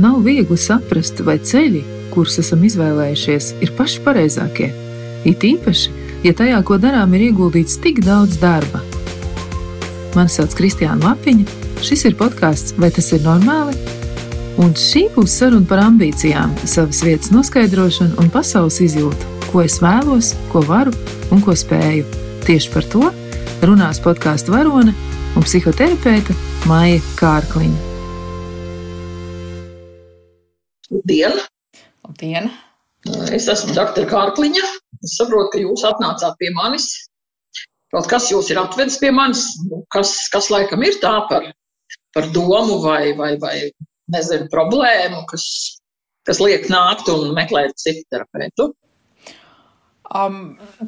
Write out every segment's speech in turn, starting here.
nav viegli saprast, vai ceļi, kurus esam izvēlējušies, ir paši pareizākie. It īpaši, ja tajā, ko darām, ir ieguldīts tik daudz darba. Mani sauc Kristiāna Lapiņa, šis ir podkāsts Vai tas ir normāli? Un šī būs saruna par ambīcijām, savas vietas noskaidrošanu un pasaules izjūtu, ko es vēlos, ko varu un ko spēju. Tieši par to runās podkāstu varone un psihoterapeite Maija Kārkliņa. Labdien! Labdien! Es esmu Dr. Kārkliņa. Es saprotu, ka jūs atnācāt pie manis. Kaut kas jūs ir atvedis pie manis, nu, kas, kas laikam ir tā par, par domu vai, vai, vai nezinu, problēmu, kas, kas liek nākt un meklēt psihoterapeitu. Um,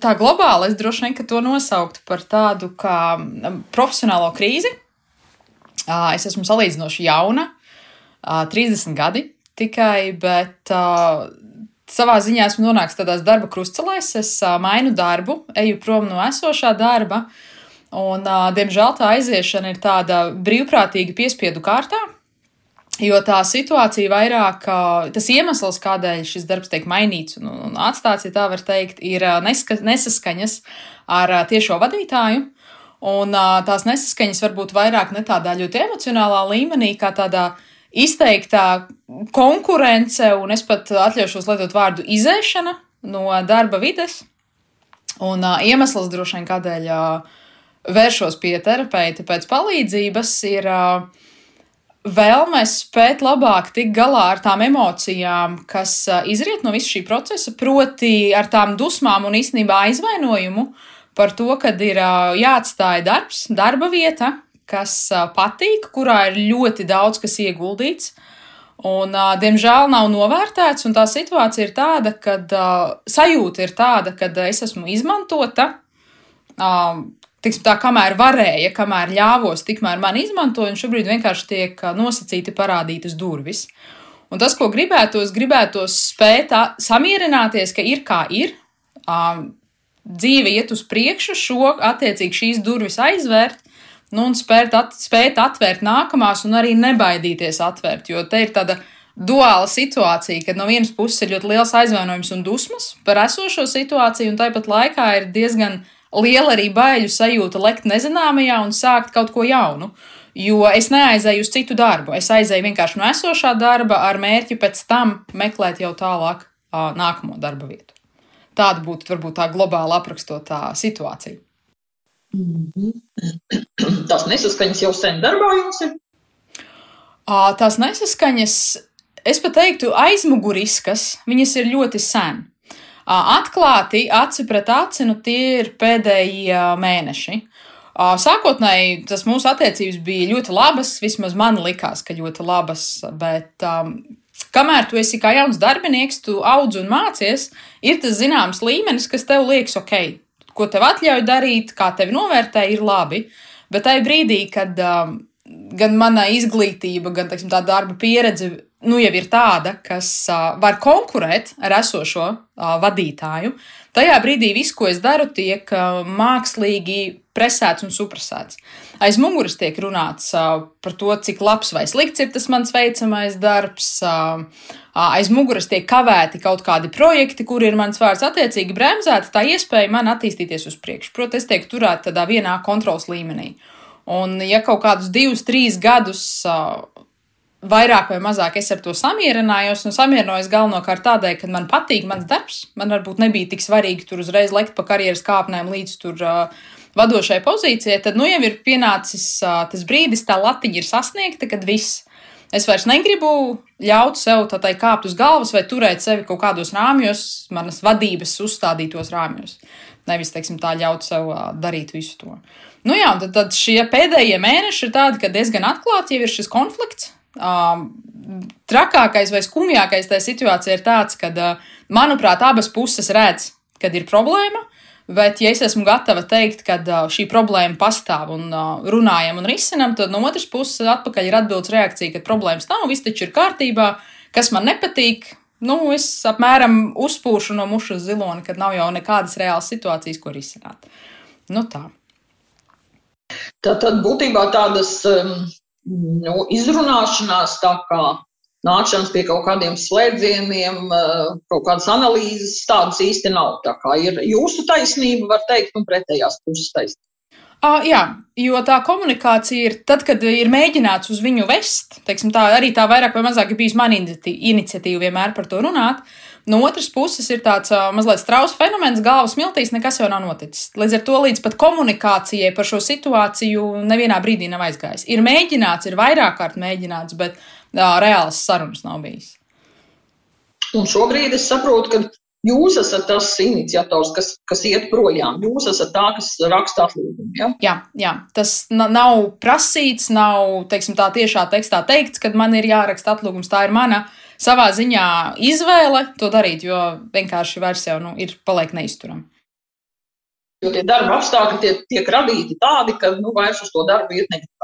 tā globāli es droši vien to nosauktu par tādu kā um, profesionālo krīzi. Uh, es esmu salīdzinoši jauna, uh, 30 gadi tikai, bet uh, savā ziņā esmu nonācis tādās darba krustcelēs. Es uh, mainu darbu, eju prom no esošā darba, un, uh, diemžēl, tā aiziešana ir tāda brīvprātīga piespiedu kārtā. Jo tā situācija vairāk, tas iemesls, kādēļ šis darbs tiek mainīts un, un atstāts, ja tā var teikt, ir neska, nesaskaņas ar tiešo vadītāju. Un tās nesaskaņas var būt vairāk ne tādā ļoti emocionālā līmenī, kā tādā izteiktā konkurence, un es pat atļaušos lietot vārdu izēšana no darba vides. Un uh, iemesls droši vien, kādēļ uh, vēršos pie terapeita pēc palīdzības, ir uh, vēlme spēt labāk tikt galā ar tām emocijām, kas uh, izriet no visa šī procesa, proti ar tām dusmām un īstenībā aizvainojumu par to, ka ir uh, jāatstāja darbs, darba vieta, kas patīk, kurā ir ļoti daudz kas ieguldīts. Un, uh, diemžēl nav novērtēts, un tā situācija ir tāda, ka uh, sajūta ir tāda, ka es esmu izmantota. Uh, tiksim, tā, kamēr varēja, kamēr ļāvos, tikmēr man izmantoja, un šobrīd vienkārši tiek nosacīti parādītas durvis. Un tas, ko gribētos, gribētos spēt samierināties, ka ir kā ir, um, dzīve iet uz priekšu, šo attiecīgi šīs durvis aizvērt, nu, un spēt, at, spēt atvērt nākamās un arī nebaidīties atvērt. Jo te ir tāda duāla situācija, kad no vienas puses ir ļoti liels aizvainojums un dusmas par esošo situāciju, un tāpat laikā ir diezgan liela arī baiļu sajūta lekt nezināmajā un sākt kaut ko jaunu. Jo es neaizēju uz citu darbu. Es aizēju vienkārši no esošā darba ar mērķi pēc tam meklēt jau tālāk nākamo darba vietu. Tāda būtu varbūt tā globāli aprakstotā situācija. Tās nesaskaņas jau sen darbā jums ir? Tās nesaskaņas, es pat teiktu, aizmuguriskas, viņas ir ļoti sen. Atklāti, aci pret aci, nu tie ir pēdējie mēneši. Sākotnēji tas mūsu attiecības bija ļoti labas, vismaz man likās, ka ļoti labas, bet um, kamēr tu esi kā jauns darbinieks, tu audz un mācies, ir tas zināms līmenis, kas tev liekas ok, ko tev atļauj darīt, kā tevi novērtē, ir labi. Bet tajā brīdī, kad um, gan mana izglītība, gan teiksim, tā darba pieredze nu, jau ir tāda, kas uh, var konkurēt ar esošo uh, vadītāju, tajā brīdī viss, ko es daru, tiek uh, mākslīgi presēts un suprasēts. Aiz muguras tiek runāts uh, par to, cik labs vai slikts ir tas mans veicamais darbs. Uh, aiz muguras tiek kavēti kaut kādi projekti, kur ir mans vārds attiecīgi bremzēta, tā iespēja man attīstīties uz priekšu. Protams, es tiek turēta tādā vienā kontrols līmenī. Un, ja kaut kādus divus, trīs gadus vairāk vai mazāk es ar to samierinājos, un samierinājos galvenokārt tādēļ, ka man patīk mans darbs. Man varbūt nebija tik svarīgi tur uzreiz lekt pa karjeras kāpnēm līdz tur. Uh, vadošai pozīcijai, tad nu jau ir pienācis uh, tas brīdis, tā latiņa ir sasniegta, kad viss. Es vairs negribu ļaut sev tā teikt kāpt uz galvas vai turēt sevi kaut kādos rāmjos, manas vadības uzstādītos rāmjos. Nevis, teiksim, tā ļaut sev uh, darīt visu to. Nu jā, tad, tad šie pēdējie mēneši ir tādi, ka diezgan atklāti ir šis konflikts. Um, trakākais vai skumjākais tajā situācijā ir tāds, ka, uh, manuprāt, abas puses redz, kad ir problēma, Bet, ja es esmu gatava teikt, ka šī problēma pastāv un runājam un risinam, tad no otras puses atpakaļ ir atbildes reakcija, ka problēmas nav, viss taču ir kārtībā, kas man nepatīk. Nu, es apmēram uzpūšu no mušas ziloni, kad nav jau nekādas reālas situācijas, ko risināt. Nu, tā. Tā tad būtībā tādas um, nu, izrunāšanās, tā kā nākšanas pie kaut kādiem slēdzieniem, kaut kādas analīzes tādas īsti nav. Tā kā ir jūsu taisnība, var teikt, un pretējās puses taisnība. Uh, jā, jo tā komunikācija ir tad, kad ir mēģināts uz viņu vest. Teiksim, tā arī tā vairāk vai mazāk ir bijusi mana iniciatīva vienmēr par to runāt. No otras puses ir tāds uh, mazliet strausa fenomens, galvas miltīs, nekas jau nav noticis. Līdz ar to līdz pat komunikācijai par šo situāciju nevienā brīdī nav aizgājis. Ir mēģināts, ir vairāk kārt mēģināts, bet uh, reālas sarunas nav bijis. Un šobrīd es saprotu, ka Jūs esat tas iniciators, kas, kas iet projām. Jūs esat tā, kas raksta atlūgumu. Ja? Jā, jā, tas nav prasīts, nav teiksim, tā tiešā tekstā teikts, ka man ir jāraksta atlūgums. Tā ir mana savā ziņā izvēle to darīt, jo vienkārši vairs jau nu, ir paliek neizturami. Jo tie darba apstākļi tie, tiek radīti tādi, ka nu, vairs uz to darbu iet negribas.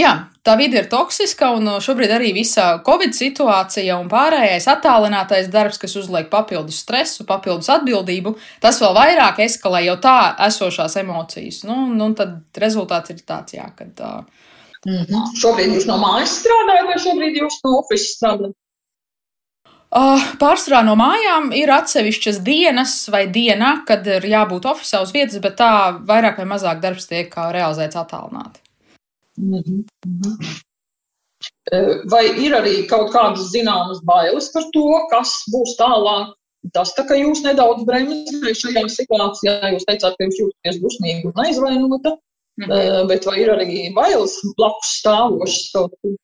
Jā, tā vide ir toksiska, un uh, šobrīd arī visa Covid situācija un pārējais attālinātais darbs, kas uzliek papildus stresu, papildus atbildību, tas vēl vairāk eskalē jau tā esošās emocijas. Nu, nu tad rezultāts ir tāds, jā, kad. Uh, mm -hmm. Šobrīd jūs no mājas strādājat, vai šobrīd jūs no oficiāla strādājat? Uh, pārsvarā no mājām ir atsevišķas dienas vai diena, kad ir jābūt oficiālā uz vietas, bet tā vairāk vai mazāk darbs tiek realizēts attālināti. Mhm. Mhm. Vai ir arī kaut kādas zināmas bailes par to, kas būs tālāk? Tas tā kā jūs nedaudz bremzējat šajā situācijā, jūs teicāt, ka jūs jūtaties dusmīgi un aizvainota, mhm. bet vai ir arī bailes blakus stāvošas kaut kur?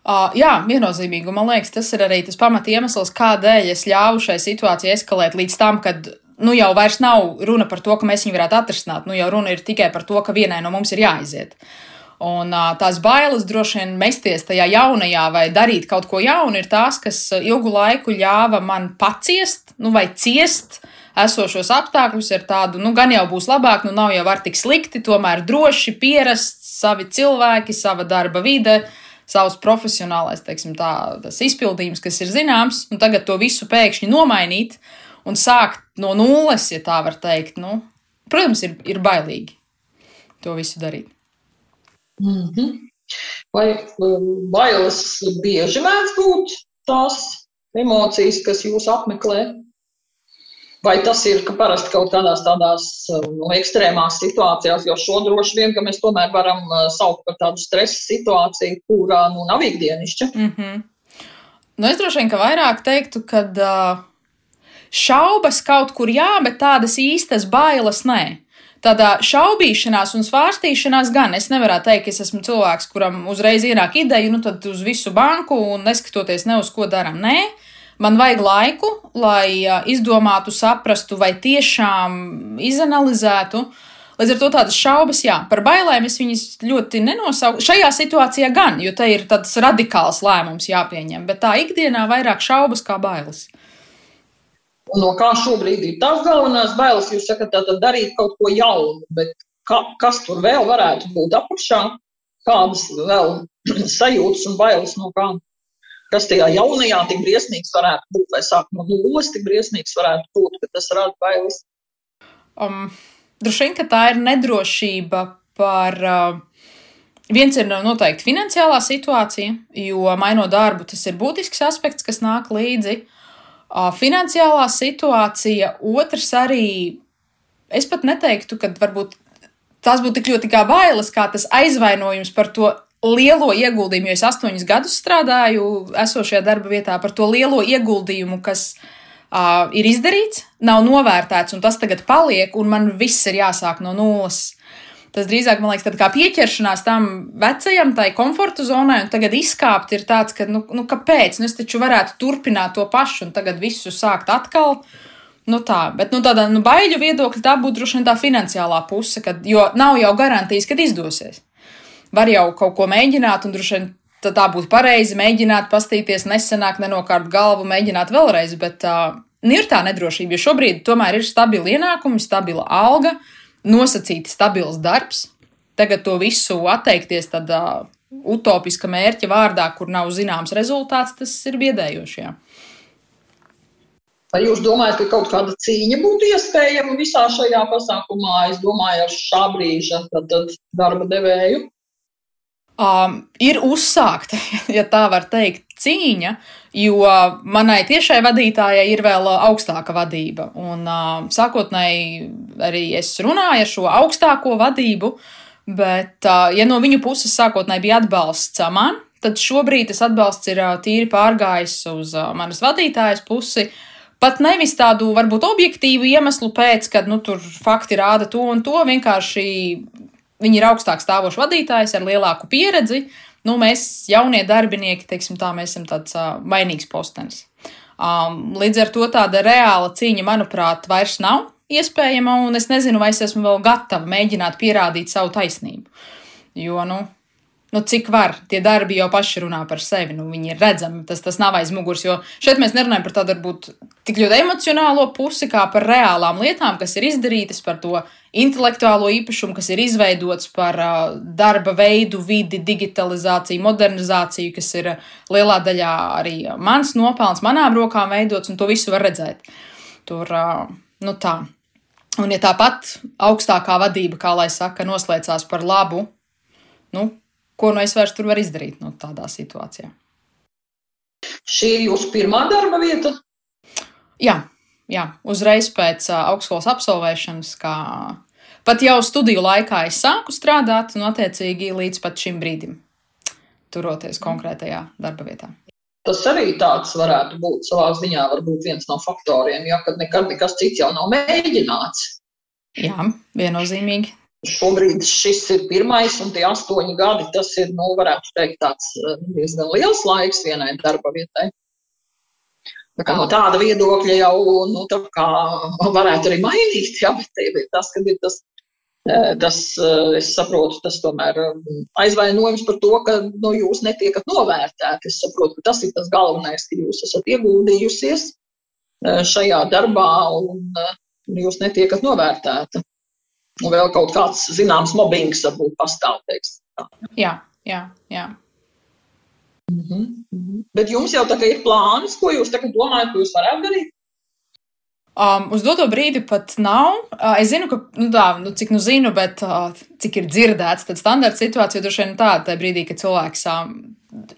Uh, jā, viennozīmīgi. Man liekas, tas ir arī tas pamat iemesls, kādēļ es ļāvu šai situācijai eskalēt līdz tam, kad nu jau vairs nav runa par to, ka mēs viņu varētu atrisināt. Nu jau runa ir tikai par to, ka vienai no mums ir jāaiziet. Uh, Un tās bailes droši vien mesties tajā jaunajā vai darīt kaut ko jaunu ir tās, kas ilgu laiku ļāva man paciest, nu vai ciest esošos apstākļus ar tādu, nu gan jau būs labāk, nu nav jau var tik slikti, tomēr droši pierast savi cilvēki, sava darba vide, savs profesionālais, teiksim tā, izpildījums, kas ir zināms, un tagad to visu pēkšņi nomainīt un sākt no nulles, ja tā var teikt, nu, protams, ir, ir bailīgi to visu darīt. Mm -hmm. Vai um, bailes bieži mēdz būt tās emocijas, kas jūs apmeklē? Vai tas ir ka parasti kaut kādās tādās um, ekstrēmās situācijās, jo šo droši vien, ka mēs tomēr varam uh, saukt par tādu stresa situāciju, kurā nu, nav ikdienišķa? Mm -hmm. nu, es droši vien, ka vairāk teiktu, ka uh, šaubas kaut kur jā, bet tādas īstas bailes nē. Tādā šaubīšanās un svārstīšanās gan es nevaru teikt, ka es esmu cilvēks, kuram uzreiz ienāk ideja, nu tad uz visu banku un neskatoties ne uz ko darām. Nē, man vajag laiku, lai izdomātu, saprastu vai tiešām izanalizētu. Līdz ar to tādas šaubas, jā, par bailēm es viņas ļoti nenosaucu. Šajā situācijā gan, jo te ir tāds radikāls lēmums jāpieņem, bet tā ikdienā vairāk šaubas kā bailes. No kā šobrīd ir tās galvenās bailes? Jūs sakat, tātad darīt kaut ko jaunu, bet ka, kas tur vēl varētu būt apakšā? Kādas vēl sajūtas un bailes no kā? Kas tajā jaunajā tik briesmīgs varētu būt, vai sāk no nulles tik briesmīgs varētu būt, ka tas rada bailes? Um, Droši vien, ka tā ir nedrošība par. Uh, Viens ir noteikti finansiālā situācija, jo mainot darbu, tas ir būtisks aspekts, kas nāk līdzi. Uh, finansiālā situācija, otrs arī, es pat neteiktu, ka varbūt tās būtu tik ļoti kā bailes, kā tas aizvainojums par to lielo ieguldījumu, jo es astoņus gadus strādāju esošajā darba vietā, par to lielo ieguldījumu, kas uh, ir izdarīts, nav novērtēts, un tas tagad paliek, un man viss ir jāsāk no nulles. Tas drīzāk, man liekas, kā pieķeršanās tam vecajam, tai komforta zonai, un tagad izkāpt ir tāds, ka, nu, nu kāpēc? Nu, es taču varētu turpināt to pašu, un tagad visu sākt atkal. Nu tā, bet nu, tādā nu, baiļu viedokļa tā būtu droši vien tā finansiālā puse, kad, jo nav jau garantijas, ka izdosies. Var jau kaut ko mēģināt, un droši vien tā, tā būtu pareizi mēģināt, pastīties, nesenāk, nenokārt galvu, mēģināt vēlreiz, bet uh, ir tā nedrošība, jo šobrīd tomēr ir stabila ienākuma, stabila alga. Uh, nosacīti stabils darbs. Tagad to visu atteikties tādā utopiska mērķa vārdā, kur nav zināms rezultāts, tas ir biedējoši. Jā. Vai jūs domājat, ka kaut kāda cīņa būtu iespējama visā šajā pasākumā? Es domāju, ar šā brīža tad, tad darba devēju. um, ir uzsākta, ja tā var teikt, cīņa, jo manai tiešai vadītājai ir vēl augstāka vadība. Un uh, sākotnēji arī es runāju ar šo augstāko vadību, bet, uh, ja no viņu puses sākotnēji bija atbalsts man, tad šobrīd tas atbalsts ir uh, tīri pārgājis uz uh, manas vadītājas pusi. Pat nevis tādu varbūt objektīvu iemeslu pēc, ka nu, tur fakti rāda to un to, vienkārši viņi ir augstāk stāvošs vadītājs ar lielāku pieredzi. Nu, mēs, jaunie darbinieki, teiksim, tā, mēs esam tāds uh, mainīgs postenis. Um, līdz ar to tāda reāla cīņa, manuprāt, vairs nav iespējama, un es nezinu, vai es esmu vēl gatava mēģināt pierādīt savu taisnību. Jo, nu, nu, cik var. Tie darbi jau paši runā par sevi, nu, viņi ir redzami, tas, tas nav aiz muguras. Jo šeit mēs nerunājam par tādu varbūt tik ļoti emocionālo pusi, kā par reālām lietām, kas ir izdarītas, par to intelektuālo īpašumu, kas ir izveidots par uh, darba veidu, vidi, digitalizāciju, modernizāciju, kas ir lielā daļā arī mans nopelns, manām rokām veidots, un to visu var redzēt. Tur, uh, nu tā. Un ja tāpat augstākā vadība, kā lai saka, noslēdzās par labu, nu, ko nu es vairs tur varu izdarīt no nu, tādā situācijā. Šī ir jūsu pirmā darba vieta? Jā, jā. uzreiz pēc augstskolas absolvēšanas, kā pat jau studiju laikā es sāku strādāt, un attiecīgi līdz pat šim brīdim, turoties konkrētajā darba vietā. Tas arī tāds varētu būt savā ziņā, varbūt viens no faktoriem, ja kad nekad nekas cits jau nav mēģināts. Jā, viennozīmīgi. Šobrīd šis ir pirmais, un tie astoņi gadi, tas ir, nu, varētu teikt, tāds eh, diezgan liels laiks vienai darba vietai. Tā kā no tāda viedokļa jau, nu, tā kā varētu arī mainīt, jā, bet tas, kad ir tas, eh, tas, eh, es saprotu, tas tomēr aizvainojums par to, ka, nu, jūs netiekat novērtēti. Es saprotu, ka tas ir tas galvenais, ka jūs esat ieguldījusies šajā darbā un jūs netiekat novērtēta un vēl kaut kāds zināms mobbings varbūt pastāv. Teiksim. Jā, jā, jā. Mm -hmm, mm -hmm. Bet jums jau tagad ir plāns, ko jūs domājat, ko jūs varētu darīt? Um, uz doto brīdi pat nav. Uh, es zinu, ka, nu, tā, nu, cik nu zinu, bet uh, cik ir dzirdēts, tad standarta situācija droši vien tāda, tajā brīdī, kad cilvēks um,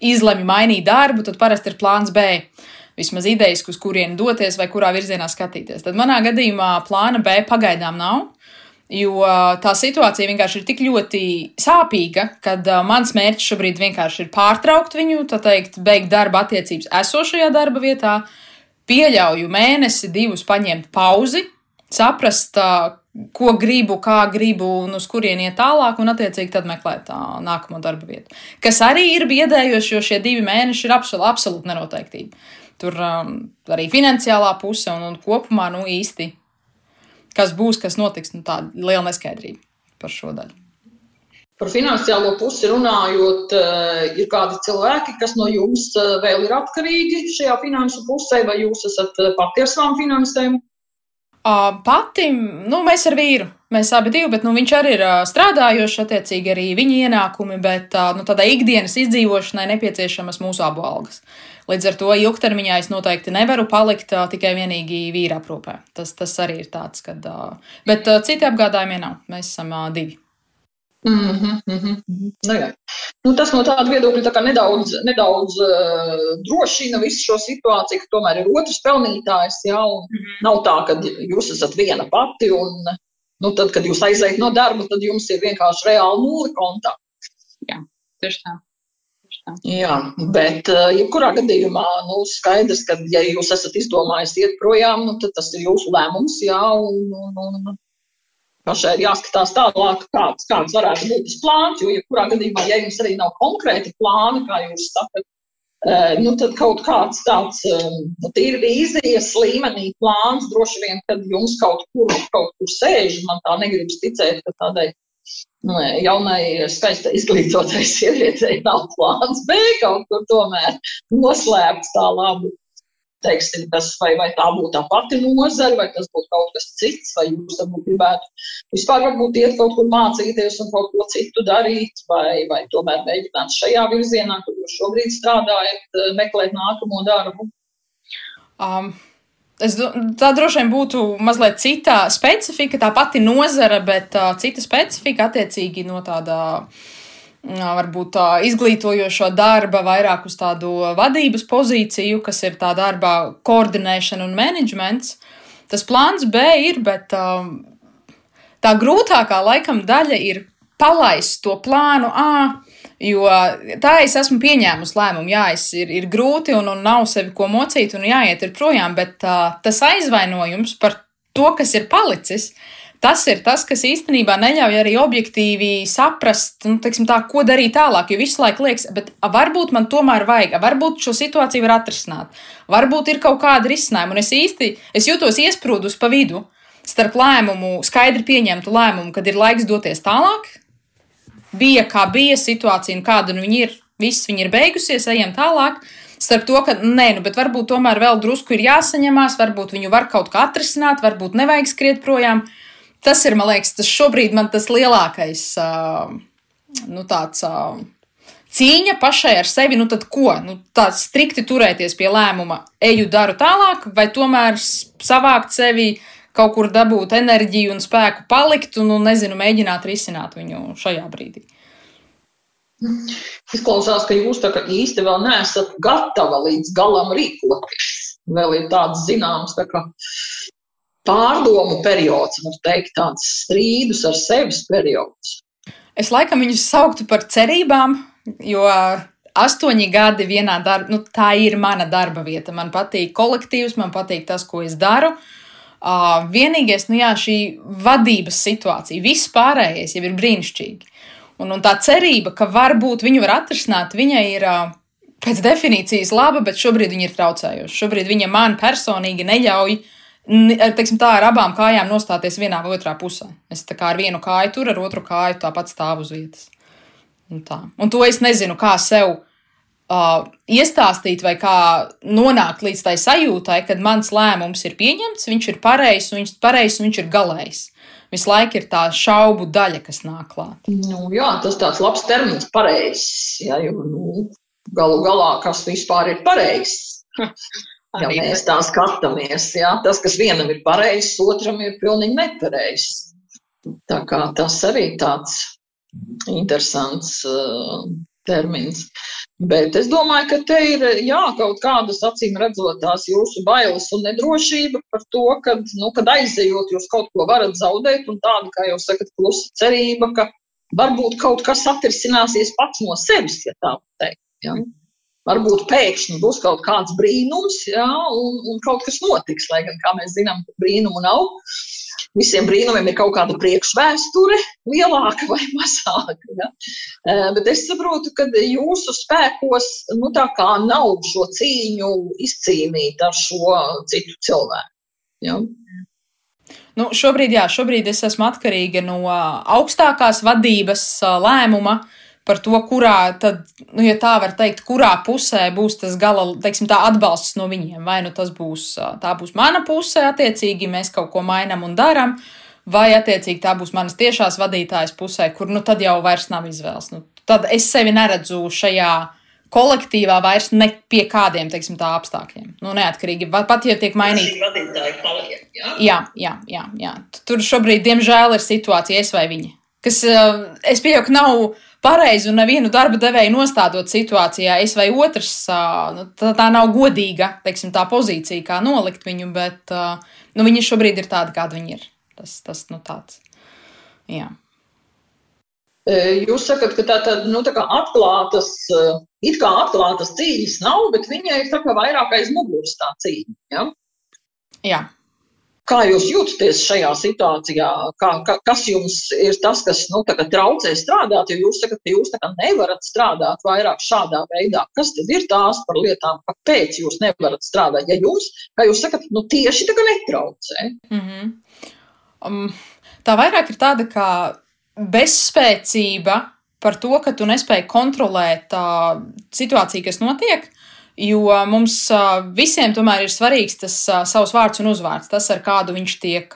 izlemj mainīt darbu, tad parasti ir plāns B. Vismaz idejas, uz kurieni doties vai kurā virzienā skatīties. Tad manā gadījumā plāna B pagaidām nav. Jo tā situācija vienkārši ir tik ļoti sāpīga, ka uh, mans mērķis šobrīd vienkārši ir pārtraukt viņu, tā teikt, beigt darba attiecības esošajā darba vietā, pieļauju mēnesi, divus paņemt pauzi, saprast, uh, ko gribu, kā gribu un uz kurien iet tālāk, un attiecīgi tad meklēt tā nākamo darba vietu. Kas arī ir biedējoši, jo šie divi mēneši ir absolūti absolūt nenoteiktība. Tur um, arī finansiālā puse un, un kopumā nu īsti kas būs, kas notiks, nu, tāda liela neskaidrība par šo daļu. Par finansiālo pusi runājot, eh, ir kādi cilvēki, kas no jums eh, vēl ir atkarīgi šajā finansu pusē, vai jūs esat eh, pati ar savām finansēm? Pati, nu, mēs ar vīru, mēs abi divi, bet nu, viņš arī ir strādājošs, attiecīgi arī viņa ienākumi, bet nu, tādai ikdienas izdzīvošanai nepieciešamas mūsu abu algas. Uh, Līdz ar to ilgtermiņā es noteikti nevaru palikt uh, tikai vienīgi vīra aprūpē. Tas, tas arī ir tāds, kad. Uh, bet uh, citi apgādājumi nav. Mēs esam uh, divi. Mm -hmm, mm -hmm. Nu, jā. nu, tas no tāda viedokļa tā nedaudz, nedaudz uh, drošina visu šo situāciju, ka tomēr ir otrs pelnītājs. Jā, mm -hmm. Nav tā, ka jūs esat viena pati un nu, tad, kad jūs aiziet no darba, tad jums ir vienkārši reāli nulle kontā. Jā, tieši tā. Jā, bet eh, jebkurā gadījumā nu, skaidrs, ka, ja jūs esat izdomājis iet projām, nu, tad tas ir jūsu lēmums. Jā, un, un, un, pašai ir jāskatās tālāk, kāds, kāds varētu būt tas plāns. Jo, jebkurā gadījumā, ja jums arī nav konkrēti plāni, kā jūs sakat, eh, nu, tad kaut kāds tāds eh, nu, tīri vīzijas līmenī plāns droši vien, kad jums kaut kur, kaut kur sēž, man tā negribas ticēt, ka tādai jaunai, skaisti izglītotai sievietei nav plāns B kaut kur tomēr noslēpts tā labi. Teiksim, tas, vai, vai tā būtu tā pati nozara, vai tas būtu kaut kas cits, vai jūs varbūt gribētu vispār varbūt iet kaut kur mācīties un kaut ko citu darīt, vai, vai tomēr mēģināt šajā virzienā, kur jūs šobrīd strādājat, meklēt nākamo darbu. Um. Es, tā droši vien būtu mazliet cita specifika, tā pati nozara, bet uh, cita specifika attiecīgi no tāda varbūt tā izglītojošo darba, vairāk uz tādu vadības pozīciju, kas ir tā darba koordinēšana un menedžments. Tas plāns B ir, bet tā grūtākā laikam daļa ir palaist to plānu A. Jo tā es esmu pieņēmusi lēmumu, jā, es ir, ir grūti un, un nav sevi ko mocīt un jāiet ir projām, bet uh, tas aizvainojums par to, kas ir palicis, tas ir tas, kas īstenībā neļauj arī objektīvi saprast, nu, teiksim, tā, ko darīt tālāk. Jo visu laiku liekas, bet varbūt man tomēr vajag, varbūt šo situāciju var atrisināt, varbūt ir kaut kāda risinājuma. Un es īsti es jūtos iesprūdus pa vidu starp lēmumu, skaidri pieņemtu lēmumu, kad ir laiks doties tālāk. Bija kā bija situācija, un kāda nu viņi ir. Viss viņi ir beigusies, ejam tālāk. Starp to, ka nē, nu, bet varbūt tomēr vēl drusku ir jāsaņemās, varbūt viņu var kaut kā atrisināt, varbūt nevajag skriet projām. Tas ir, man liekas, tas šobrīd man tas lielākais, uh, nu, tāds. Uh, Cīņa pašai ar sevi, nu tad ko? Nu, tā strikti turēties pie lēmuma, eju, daru tālāk, vai tomēr savākt sevi, kaut kur dabūt enerģiju un spēku palikt un, nu, nezinu, mēģināt risināt viņu šajā brīdī. Izklausās, ka jūs tā kā īsti vēl neesat gatava līdz galam rīkoties. Vēl ir tāds zināms, tā kā pārdomu periods, var teikt, tāds strīdus ar sevis periods. Es laikam viņus sauktu par cerībām, jo astoņi gadi vienā darbā, nu, tā ir mana darba vieta. Man patīk kolektīvs, man patīk tas, ko es daru. Uh, vienīgais, nu jā, šī vadības situācija, viss pārējais jau ir brīnišķīgi. Un, un tā cerība, ka varbūt viņu var atrisināt, viņai ir uh, pēc definīcijas laba, bet šobrīd viņa ir traucējoša. Šobrīd viņa man personīgi neļauj uh, teiksim, tā ar abām kājām nostāties vienā vai otrā pusē. Es tā kā ar vienu kāju tur, ar otru kāju tāpat stāvu uz vietas. Un, tā. un to es nezinu, kā sev uh, iestāstīt vai kā nonākt līdz tai sajūtai, kad mans lēmums ir pieņemts, viņš ir pareizs, viņš, pareizs un viņš ir galējs. Visu laiku ir tā šaubu daļa, kas nāk klāt. Nu, jā, tas tāds labs termins, pareizs. Ja, jo, nu, galu galā, kas vispār ir pareizs? Ja mēs tā skatāmies, jā, tas, kas vienam ir pareizs, otram ir pilnīgi nepareizs. Tā kā tas arī tāds interesants uh, termins. Bet es domāju, ka te ir jā, kaut kādas acīm redzot tās jūsu bailes un nedrošība par to, ka, nu, kad aizejot, jūs kaut ko varat zaudēt, un tāda, kā jūs sakat, klusa cerība, ka varbūt kaut kas atrisināsies pats no sevis, ja tā teikt. Ja? varbūt pēkšņi būs kaut kāds brīnums, jā, un, un kaut kas notiks. Lai gan, kā mēs zinām, brīnumu nav. Visiem brīnumiem ir kaut kāda priekšvēsture, lielāka vai mazāka. Ja? Bet es saprotu, ka jūsu spēkos nu, nav šo cīņu izcīnīt ar šo citu cilvēku. Ja? Nu, šobrīd, jā, šobrīd es esmu atkarīga no augstākās vadības lēmuma, uh, par to, kurā tad, nu, ja tā var teikt, kurā pusē būs tas gala, teiksim, tā atbalsts no viņiem. Vai nu tas būs, tā būs mana puse, attiecīgi mēs kaut ko mainām un darām, vai attiecīgi tā būs manas tiešās vadītājas pusē, kur nu tad jau vairs nav izvēles. Nu, tad es sevi neredzu šajā kolektīvā vairs ne pie kādiem, teiksim, tā apstākļiem. Nu, neatkarīgi, pat ja tiek mainīti. Jā, jā, jā, jā, jā. Tur šobrīd, diemžēl, ir situācija es vai viņi. Kas, es pieņemu, ka nav pareizi un nevienu darba devēju nostādot situācijā, es vai otrs, nu, tā, tā nav godīga teiksim, tā pozīcija, kā nolikt viņu, bet nu, viņi šobrīd ir tādi, kādi viņi ir. Tas, tas nu, tāds. Jā. Jūs sakat, ka tā tad nu, tā kā atklātas, it kā atklātas cīņas nav, bet viņai ir tā kā vairāk aiz muguras tā cīņa. Ja? Jā. Kā jūs jūtaties šajā situācijā? Kā, ka, kas jums ir tas, kas nu, traucē strādāt? Jo jūs sakat, ka jūs nevarat strādāt vairāk šādā veidā. Kas tad ir tās par lietām, kāpēc jūs nevarat strādāt? Ja jums, kā jūs sakat, nu, tieši tā netraucē. Mm -hmm. um, tā vairāk ir tāda kā bezspēcība par to, ka tu nespēji kontrolēt uh, situāciju, kas notiek. Jo mums visiem tomēr ir svarīgs tas savs vārds un uzvārds, tas, ar kādu viņš tiek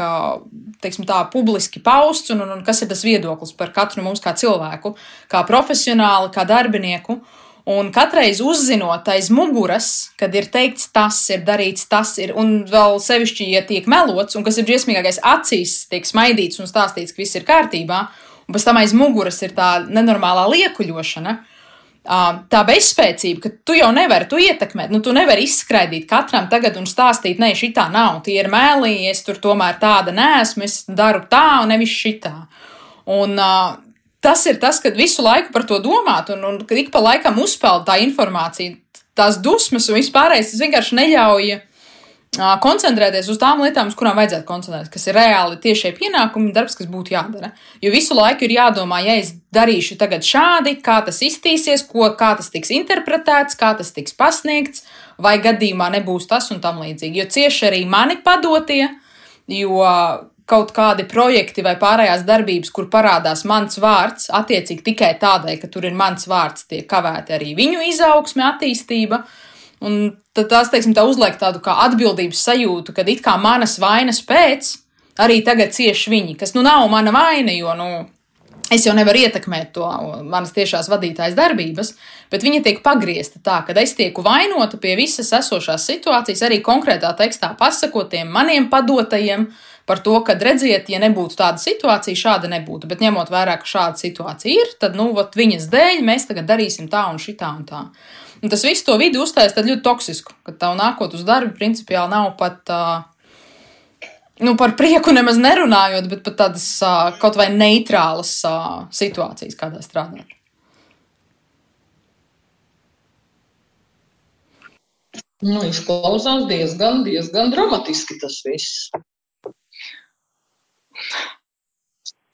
teiksim, tā, publiski pausts, un, un, un kas ir tas viedoklis par katru no mums kā cilvēku, kā profesionāli, kā darbinieku. Un katreiz uzzinot aiz muguras, kad ir teikts tas, ir darīts tas, ir, un vēl sevišķi, ja tiek melots, un kas ir briesmīgākais, acīs tiek smaidīts un stāstīts, ka viss ir kārtībā, un pēc tam aiz muguras ir tā nenormālā liekuļošana. Tā bezspēcība, ka tu jau nevari tu ietekmēt, nu, tu nevari izskraidīt katram tagad un stāstīt, nē, šī tā nav, tie ir mēlī, es tur tomēr tāda nesmu, es daru tā un nevis šitā. Un uh, tas ir tas, kad visu laiku par to domāt, un, un kad ik pa laikam uzpeld tā informācija, tās dusmas un vispārējais, tas vienkārši neļauj koncentrēties uz tām lietām, uz kurām vajadzētu koncentrēties, kas ir reāli tiešie pienākumi, darbs, kas būtu jādara. Jo visu laiku ir jādomā, ja es darīšu tagad šādi, kā tas iztīsies, ko, kā tas tiks interpretēts, kā tas tiks pasniegts, vai gadījumā nebūs tas un tam līdzīgi. Jo cieši arī mani padotie, jo kaut kādi projekti vai pārējās darbības, kur parādās mans vārds, attiecīgi tikai tādēļ, ka tur ir mans vārds, tiek kavēti arī viņu izaugsme, attīstība. Un tad tās, teiksim, tā uzliek tādu kā atbildības sajūtu, kad it kā manas vainas pēc arī tagad cieši viņi, kas nu nav mana vaina, jo, nu, es jau nevaru ietekmēt to manas tiešās vadītājas darbības, bet viņa tiek pagriezta tā, ka es tieku vainota pie visas esošās situācijas, arī konkrētā tekstā pasakotiem maniem padotajiem, par to, ka, redziet, ja nebūtu tāda situācija, šāda nebūtu. Bet ņemot vērā, ka šāda situācija ir, tad, nu, ot, viņas dēļ mēs tagad darīsim tā un šitā un tā. Un tas viss to vidi uztaisīs ļoti toksisku, ka tev nākot uz darbu, principiāli nav pat. Uh, nu, par prieku nemaz nerunājot, bet pat tādas uh, kaut vai neitrālas uh, situācijas, kādā strādāt. Nu, izklausās diezgan, diezgan dramatiski tas viss.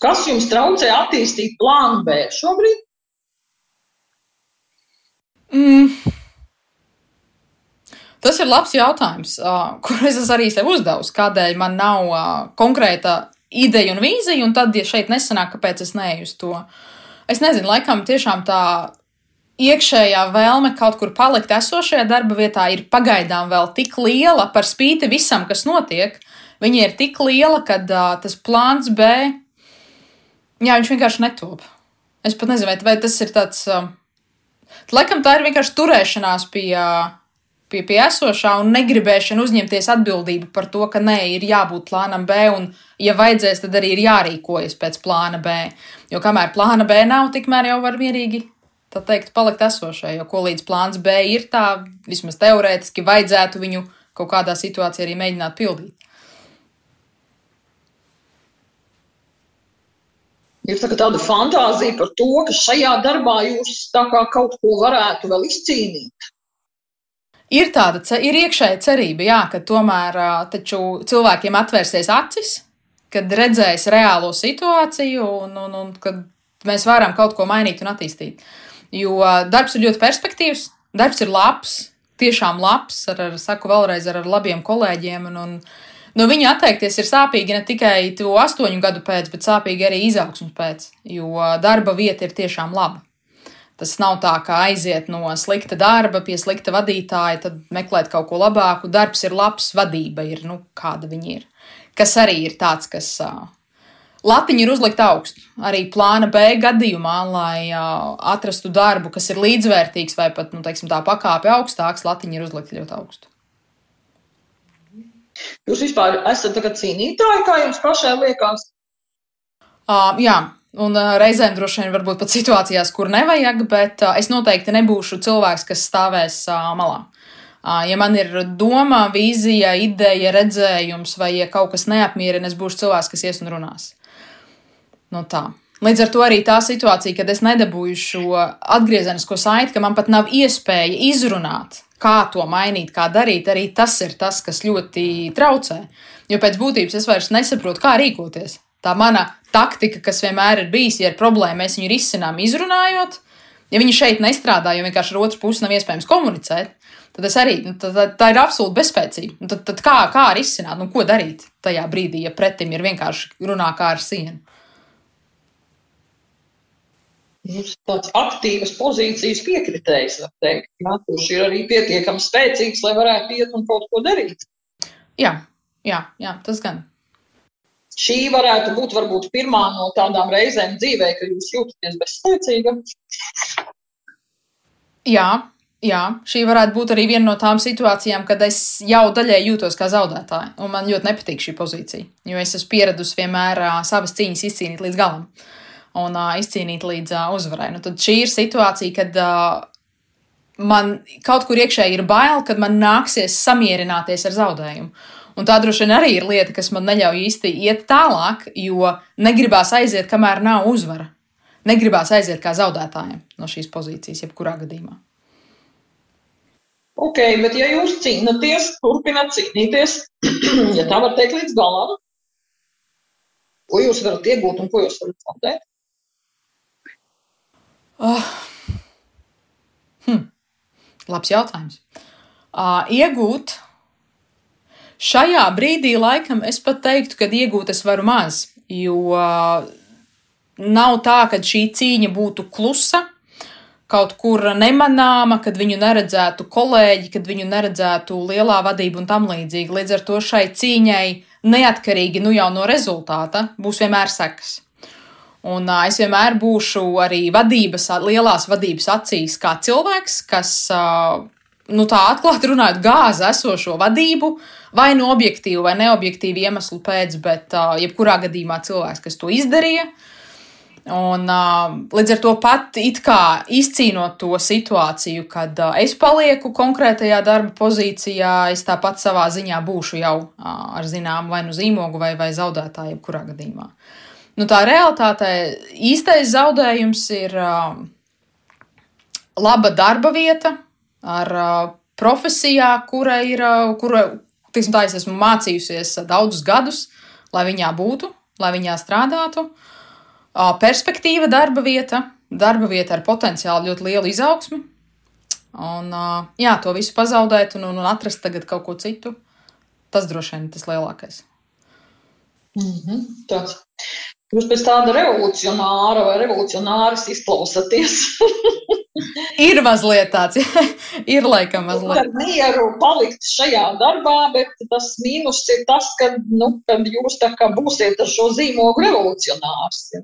Kas jums traucē attīstīt plānu B šobrīd? Mm. Tas ir labs jautājums, kur es arī sev uzdevu. Kādēļ man nav konkrēta ideja un vīzija, un tad, ja šeit nesanāk, kāpēc es neeju uz to? Es nezinu, laikam tiešām tā iekšējā vēlme kaut kur palikt esošajā darba vietā ir pagaidām vēl tik liela par spīti visam, kas notiek, Viņa ir tik liela, ka tas plāns B, jā, viņš vienkārši netop. Es pat nezinu, vai tas ir tāds. Uh, laikam tā ir vienkārši turēšanās pie, pie, pie esošā un negribēšana uzņemties atbildību par to, ka nē, ir jābūt plānam B, un, ja vajadzēs, tad arī ir jārīkojas pēc plāna B. Jo kamēr plāna B nav, tikmēr jau var mierīgi tā teikt, palikt esošai. Jo ko līdz plāns B ir, tā vismaz teorētiski vajadzētu viņu kaut kādā situācijā arī mēģināt pildīt. Ir tā tāda fantāzija par to, ka šajā darbā jūs kaut ko varētu vēl izcīnīt. Ir tāda, ir iekšēja cerība, jā, ka tomēr cilvēkiem atvērsies acis, kad redzēs reālo situāciju un, un, un kad mēs varam kaut ko mainīt un attīstīt. Jo darbs ir ļoti perspektīvs, darbs ir labs, tiešām labs, ar, ar saku vēlreiz, ar, ar labiem kolēģiem. Un, un, no viņa atteikties ir sāpīgi ne tikai to astoņu gadu pēc, bet sāpīgi arī izaugsmas pēc, jo darba vieta ir tiešām laba. Tas nav tā, kā aiziet no slikta darba pie slikta vadītāja, tad meklēt kaut ko labāku. Darbs ir labs, vadība ir, nu, kāda viņi ir. Kas arī ir tāds, kas uh, latiņa ir uzlikta augstu. Arī plāna B gadījumā, lai uh, atrastu darbu, kas ir līdzvērtīgs vai pat, nu, teiksim, tā pakāpe augstāks, latiņa ir uzlikta ļoti augstu. Jūs vispār esat cīnītāji, kā jums pašai liekas? Uh, jā, un uh, reizēm droši vien varbūt pat situācijās, kur nevajag, bet uh, es noteikti nebūšu cilvēks, kas stāvēs uh, malā. Ja man ir doma, vīzija, ideja, redzējums, vai ja kaut kas neapmierina, es būšu cilvēks, kas ies un runās. Nu, tā. Līdz ar to arī tā situācija, kad es nedabūju šo atgriezenisko saiti, ka man pat nav iespēja izrunāt, kā to mainīt, kā darīt, arī tas ir tas, kas ļoti traucē. Jo pēc būtības es vairs nesaprotu, kā rīkoties. Tā mana taktika, kas vienmēr ir bijusi, ja ir problēma, mēs viņu risinām izrunājot. Ja viņi šeit nestrādā, jo vienkārši ar otru pusi nav iespējams komunicēt, tad arī nu, tā, tā ir absolūti bezspēcīga. Nu, tad, tad kā, kā risināt, nu, ko darīt tajā brīdī, ja pretim ir vienkārši runā kā ar sienu? Tāds aktīvas pozīcijas piekritējs, teikt, ja, kurš ir arī pietiekami spēcīgs, lai varētu iet un kaut ko darīt. Jā, jā, jā tas gan. Šī varētu būt varbūt pirmā no tādām reizēm dzīvē, kad jūs jūtaties bezspēcīga. Jā, jā, šī varētu būt arī viena no tām situācijām, kad es jau daļai jūtos kā zaudētāja, un man ļoti nepatīk šī pozīcija, jo es esmu pieradusi vienmēr savas cīņas izcīnīt līdz galam. Uh, un uh, izcīnīt līdz uh, uzvarai. Nu, tad šī ir situācija, kad uh, man kaut kur iekšēji ir bail, kad man nāksies samierināties ar zaudējumu. Un tā droši vien arī ir lieta, kas man neļauj īsti iet tālāk, jo negribās aiziet, kamēr nav uzvara. Negribās aiziet kā zaudētājiem no šīs pozīcijas, jebkurā gadījumā. Ok, bet ja jūs cīnāties, turpināt cīnīties, ja tā var teikt līdz galam, ko jūs varat iegūt un ko jūs varat zaudēt? Oh. Hm. Labs jautājums. Uh, iegūt šajā brīdī, laikam, es pat teiktu, ka iegūt es varu maz, jo nav tā, ka šī cīņa būtu klusa, kaut kur nemanāma, kad viņu neredzētu kolēģi, kad viņu neredzētu lielā vadība un tam līdzīgi. Līdz ar to šai cīņai, neatkarīgi nu jau no rezultāta, būs vienmēr sekas. Un uh, es vienmēr būšu arī vadības, lielās vadības acīs, kā cilvēks, kas, uh, nu tā atklāti runājot, gāza esošo vadību, vai no objektīvu vai neobjektīvu iemeslu pēc, bet uh, jebkurā gadījumā cilvēks, kas to izdarīja. Un, uh, līdz ar to pat izcīnot to situāciju, kad uh, es palieku konkrētajā darba pozīcijā, es tāpat savā ziņā būšu jau uh, ar zināmu vai nu zīmogu vai, vai zaudētāju, jebkurā gadījumā. Uh, Nu, tā realitāte īstais zaudējums ir uh, laba darba vieta ar uh, profesijā, kura ir, uh, kura, tiksim, tā es esmu mācījusies daudzus gadus, lai viņā būtu, lai viņā strādātu. Uh, perspektīva darba vieta, darba vieta ar potenciāli ļoti lielu izaugsmi. Un, uh, jā, to visu pazaudēt un, un atrast tagad kaut ko citu, tas droši vien ir tas lielākais. Mm -hmm, tāds. Jūs pēc tāda revolucionāra vai revolucionāras izklausaties. ir mazliet tāds, ir laikam mazliet. Ar mieru palikt šajā darbā, bet tas mīnus ir tas, ka, nu, kad jūs tā kā būsiet ar šo zīmogu revolucionārs. Ja?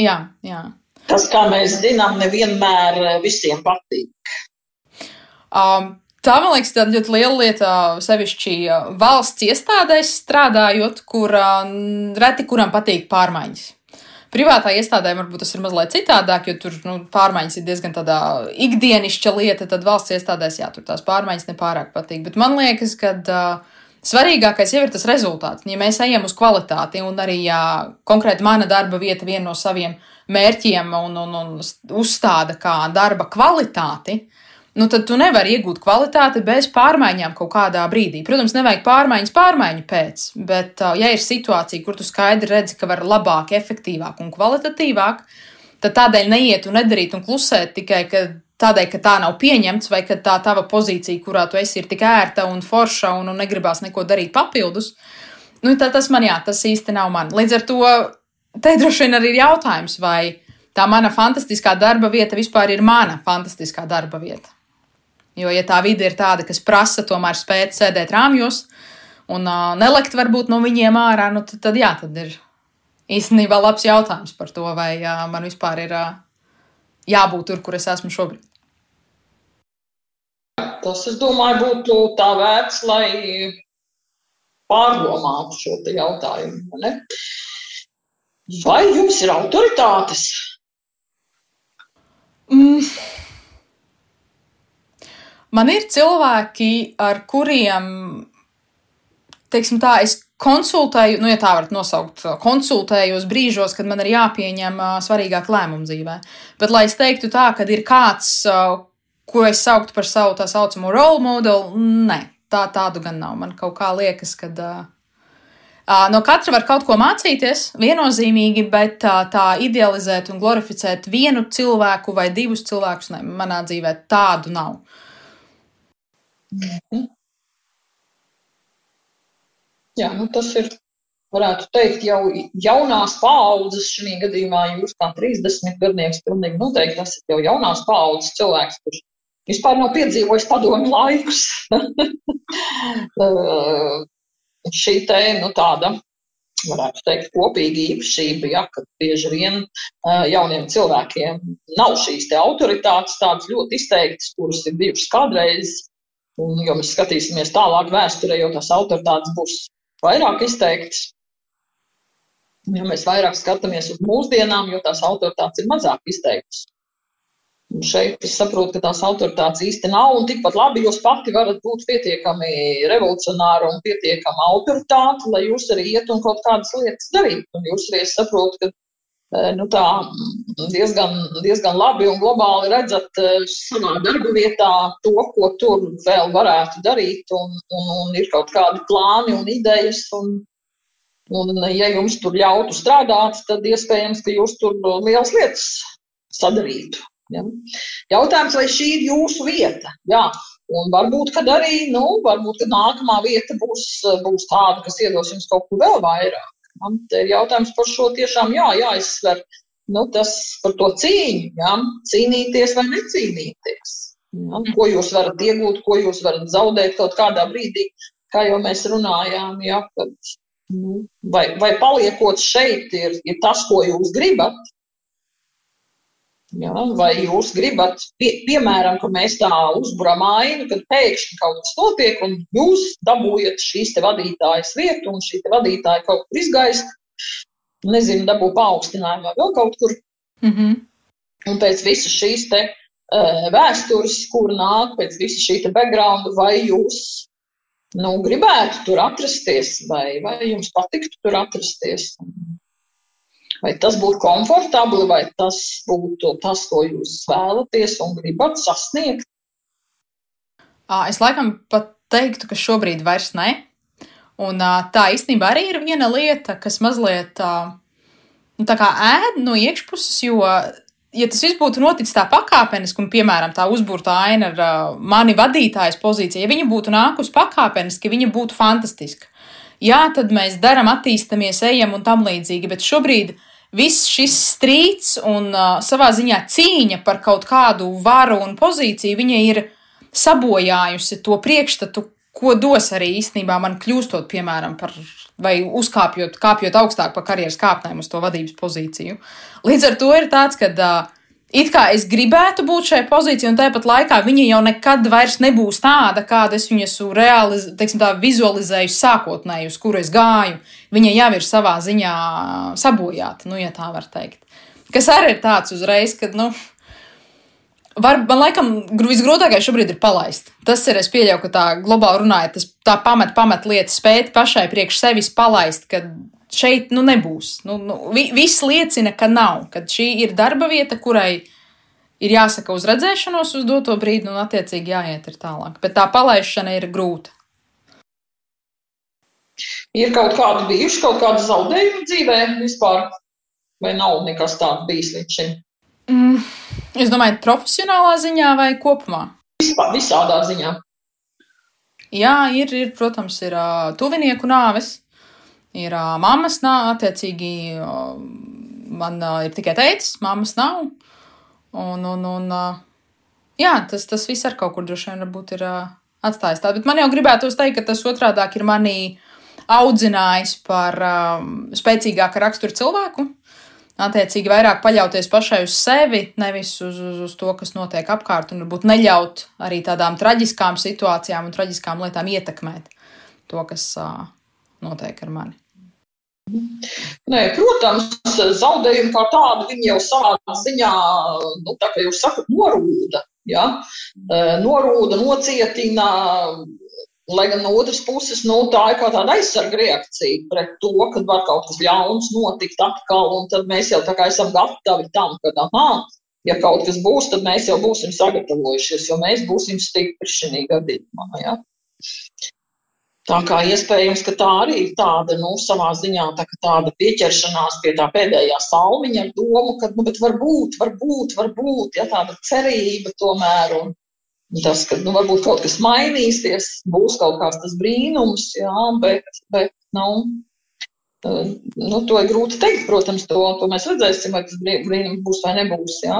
Jā, jā. Tas, kā mēs zinām, nevienmēr visiem patīk. Um, Tā, man liekas, tāda ļoti liela lieta, sevišķi valsts iestādēs strādājot, kur reti kuram patīk pārmaiņas. Privātā iestādē varbūt tas ir mazliet citādāk, jo tur nu, pārmaiņas ir diezgan tāda ikdienišķa lieta, tad valsts iestādēs, jā, tur tās pārmaiņas nepārāk patīk. Bet man liekas, ka uh, svarīgākais jau ir tas rezultāts. Ja mēs ejam uz kvalitāti, un arī ja konkrēti mana darba vieta viena no saviem mērķiem un, un, un uzstāda kā darba kvalitāti, nu tad tu nevari iegūt kvalitāti bez pārmaiņām kaut kādā brīdī. Protams, nevajag pārmaiņas pārmaiņu pēc, bet, ja ir situācija, kur tu skaidri redzi, ka var labāk, efektīvāk un kvalitatīvāk, tad tādēļ neiet un nedarīt un klusēt tikai tādēļ, ka tā nav pieņemts, vai ka tā tava pozīcija, kurā tu esi, ir tik ērta un forša un, un negribās neko darīt papildus. Nu, tā, tas man jā, tas īsti nav man. Līdz ar to te droši vien arī ir jautājums, vai tā mana fantastiskā darba vieta vispār ir mana fantastiskā darba vieta. Jo, ja tā vide ir tāda, kas prasa tomēr spēt sēdēt rāmjos un uh, nelikt varbūt no viņiem ārā, nu, tad, tad jā, tad ir īstenībā labs jautājums par to, vai uh, man vispār ir uh, jābūt tur, kur es esmu šobrīd. Tas, es domāju, būtu tā vērts, lai pārdomātu šo jautājumu. Ne? Vai jums ir autoritātes? Mm. Man ir cilvēki, ar kuriem, teiksim tā, es konsultēju, nu, ja tā varat nosaukt, konsultējos brīžos, kad man ir jāpieņem svarīgāk lēmumu dzīvē. Bet, lai es teiktu tā, ka ir kāds, ko es sauktu par savu tā saucamo role modelu, nē, tā tādu gan nav. Man kaut kā liekas, ka. No katra var kaut ko mācīties, viennozīmīgi, bet tā, tā idealizēt un glorificēt vienu cilvēku vai divus cilvēkus, ne, manā dzīvē tādu nav. Mhm. Jā, nu tas ir, varētu teikt, jau jaunās paaudzes, šī gadījumā jūs kā 30 gadnieks, pilnīgi noteikti esat jau jaunās paaudzes cilvēks, kurš vispār nav piedzīvojis padomu laikus. šī te, nu tāda, varētu teikt, kopīga īpašība, ja, ka bieži vien uh, jauniem cilvēkiem nav šīs te autoritātes tādas ļoti izteiktas, kuras ir bijušas kādreiz Un, ja mēs skatīsimies tālāk vēsturē, jo tās autoritātes būs vairāk izteiktas. Ja mēs vairāk skatāmies uz mūsdienām, jo tās autoritātes ir mazāk izteiktas. Un šeit es saprotu, ka tās autoritātes īsti nav, un tikpat labi jūs pati varat būt pietiekami revolucionāri un pietiekami autoritāti, lai jūs arī iet un kaut kādas lietas darītu. Un jūs arī saprotat, ka nu, tā diezgan, diezgan labi un globāli redzat eh, savā darba vietā to, ko tur vēl varētu darīt, un, un, un ir kaut kādi plāni un idejas. Un, Un, ja jums tur ļautu strādāt, tad iespējams, ka jūs tur liels lietas sadarītu. Ja? Jautājums, vai šī ir jūsu vieta? Jā. Un varbūt, kad arī, nu, varbūt, kad nākamā vieta būs, būs tāda, kas iedos jums kaut ko vēl vairāk. Man te ir jautājums par šo tiešām jā, jāizsver. Nu, tas par to cīņu, jā, cīnīties vai necīnīties. Ja? Ko jūs varat iegūt, ko jūs varat zaudēt kaut kādā brīdī, kā jau mēs runājām, ja, kad Nu, vai, vai paliekot šeit, ir, ir tas, ko jūs gribat? Ja, vai jūs gribat, pie, piemēram, ka mēs tā uzburam ainu, kad pēkšņi kaut kas notiek, un jūs dabūjat šīs vadītājas vietu, un šī vadītāja kaut kur izgaist, nezinu, dabū paaugstinājumu vai vēl kaut kur. Mm -hmm. Un pēc visas šīs te uh, vēstures, kur nāk pēc visa šī te background, vai jūs nu, gribētu tur atrasties, vai, vai jums patiktu tur atrasties. Vai tas būtu komfortabli, vai tas būtu tas, ko jūs vēlaties un gribat sasniegt? Es laikam pat teiktu, ka šobrīd vairs ne. Un tā īstenībā arī ir viena lieta, kas mazliet nu, tā kā ēd no iekšpuses, jo ja tas viss būtu noticis tā pakāpeniski, un, piemēram, tā uzbūrta aina ar uh, mani vadītājas pozīciju, ja viņa būtu nākusi pakāpeniski, viņa būtu fantastiska. Jā, tad mēs darām, attīstāmies, ejam un tam līdzīgi, bet šobrīd viss šis strīds un uh, savā ziņā cīņa par kaut kādu varu un pozīciju, viņa ir sabojājusi to priekšstatu, ko dos arī īstenībā man kļūstot, piemēram, par vai uzkāpjot, kāpjot augstāk pa karjeras kāpnēm uz to vadības pozīciju. Līdz ar to ir tāds, ka uh, it kā es gribētu būt šajā pozīcijā, un tāpat laikā viņa jau nekad vairs nebūs tāda, kāda es viņu esmu reāli, teiksim, tā vizualizējusi sākotnēji, uz kuru es gāju. Viņa jau ir savā ziņā sabojāta, nu, ja tā var teikt. Kas arī ir tāds uzreiz, ka, nu, Var, man laikam visgrūtākais šobrīd ir palaist. Tas ir, es pieļauju, ka tā globāli runājot, tā pamat, pamat lieta spēt pašai priekš sevis palaist, ka šeit nu nebūs. Nu, nu, vi, viss liecina, ka nav, ka šī ir darba vieta, kurai ir jāsaka uz redzēšanos uz doto brīdi un attiecīgi jāiet tālāk. Bet tā palaišana ir grūta. Ir kaut kādi bijuši kaut kādi zaudējumi dzīvē vispār, vai nav nekas tāds bijis līdz šim? Mm. Es domāju, profesionālā ziņā vai kopumā? Vispār, visādā ziņā. Jā, ir, ir protams, ir uh, tuvinieku nāves, ir uh, mammas nāve, attiecīgi uh, man uh, ir tikai teicis, mammas nav. Un, un, un uh, jā, tas, tas viss ar kaut kur droši vien varbūt ir uh, atstājis tā. Bet man jau gribētu teikt, ka tas otrādāk ir manī audzinājis par um, spēcīgāku raksturu cilvēku attiecīgi vairāk paļauties pašai uz sevi, nevis uz, uz, uz to, kas notiek apkārt, un varbūt neļaut arī tādām traģiskām situācijām un traģiskām lietām ietekmēt to, kas uh, notiek ar mani. Nē, protams, zaudējumi kā tādi jau savā ziņā, nu, tā kā jūs sakat, norūda. Ja? Norūda, nocietina, Lai gan no otras puses, nu, tā ir kā tāda aizsarga reakcija pret to, ka var kaut kas ļauns notikt atkal, un tad mēs jau tā kā esam gatavi tam, ka, aha, ja kaut kas būs, tad mēs jau būsim sagatavojušies, jo mēs būsim stipri šajā gadījumā. Ja? Tā kā iespējams, ka tā arī ir tāda, nu, savā ziņā tā, tāda pieķeršanās pie tā pēdējā salmiņa ar domu, ka, nu, bet varbūt, varbūt, varbūt, ja tāda cerība tomēr. Un, Tas, ka nu, varbūt kaut kas mainīsies, būs kaut kāds tas brīnums, jā, bet, bet nu, nu, to ir grūti teikt. Protams, to, to mēs redzēsim, vai tas brīnums būs vai nebūs. Jā.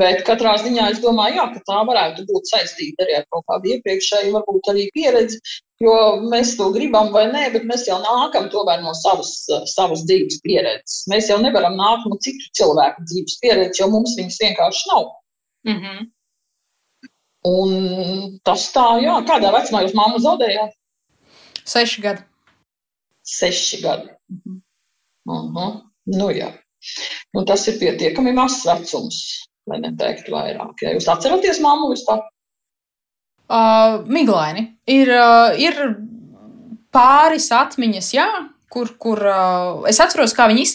Bet katrā ziņā es domāju, jā, ka tā varētu būt saistīta arī ar kaut kādu iepriekšēju, varbūt arī pieredzi, jo mēs to gribam vai nē, bet mēs jau nākam no savas, savas dzīves pieredzes. Mēs jau nevaram nākt no citu cilvēku dzīves pieredzes, jo mums viņas vienkārši nav. Mm -hmm. Un tas tā, jā, kādā vecumā jūs mammu zaudējāt? Seši gadi. Seši gadi. Mhm. Uh -huh. Nu, jā. Nu, tas ir pietiekami mazs vecums, lai neteiktu vairāk. Ja jūs atceraties mammu vispār? Uh, miglaini. Ir, uh, ir pāris atmiņas, jā, kur, kur uh, es atceros, kā viņi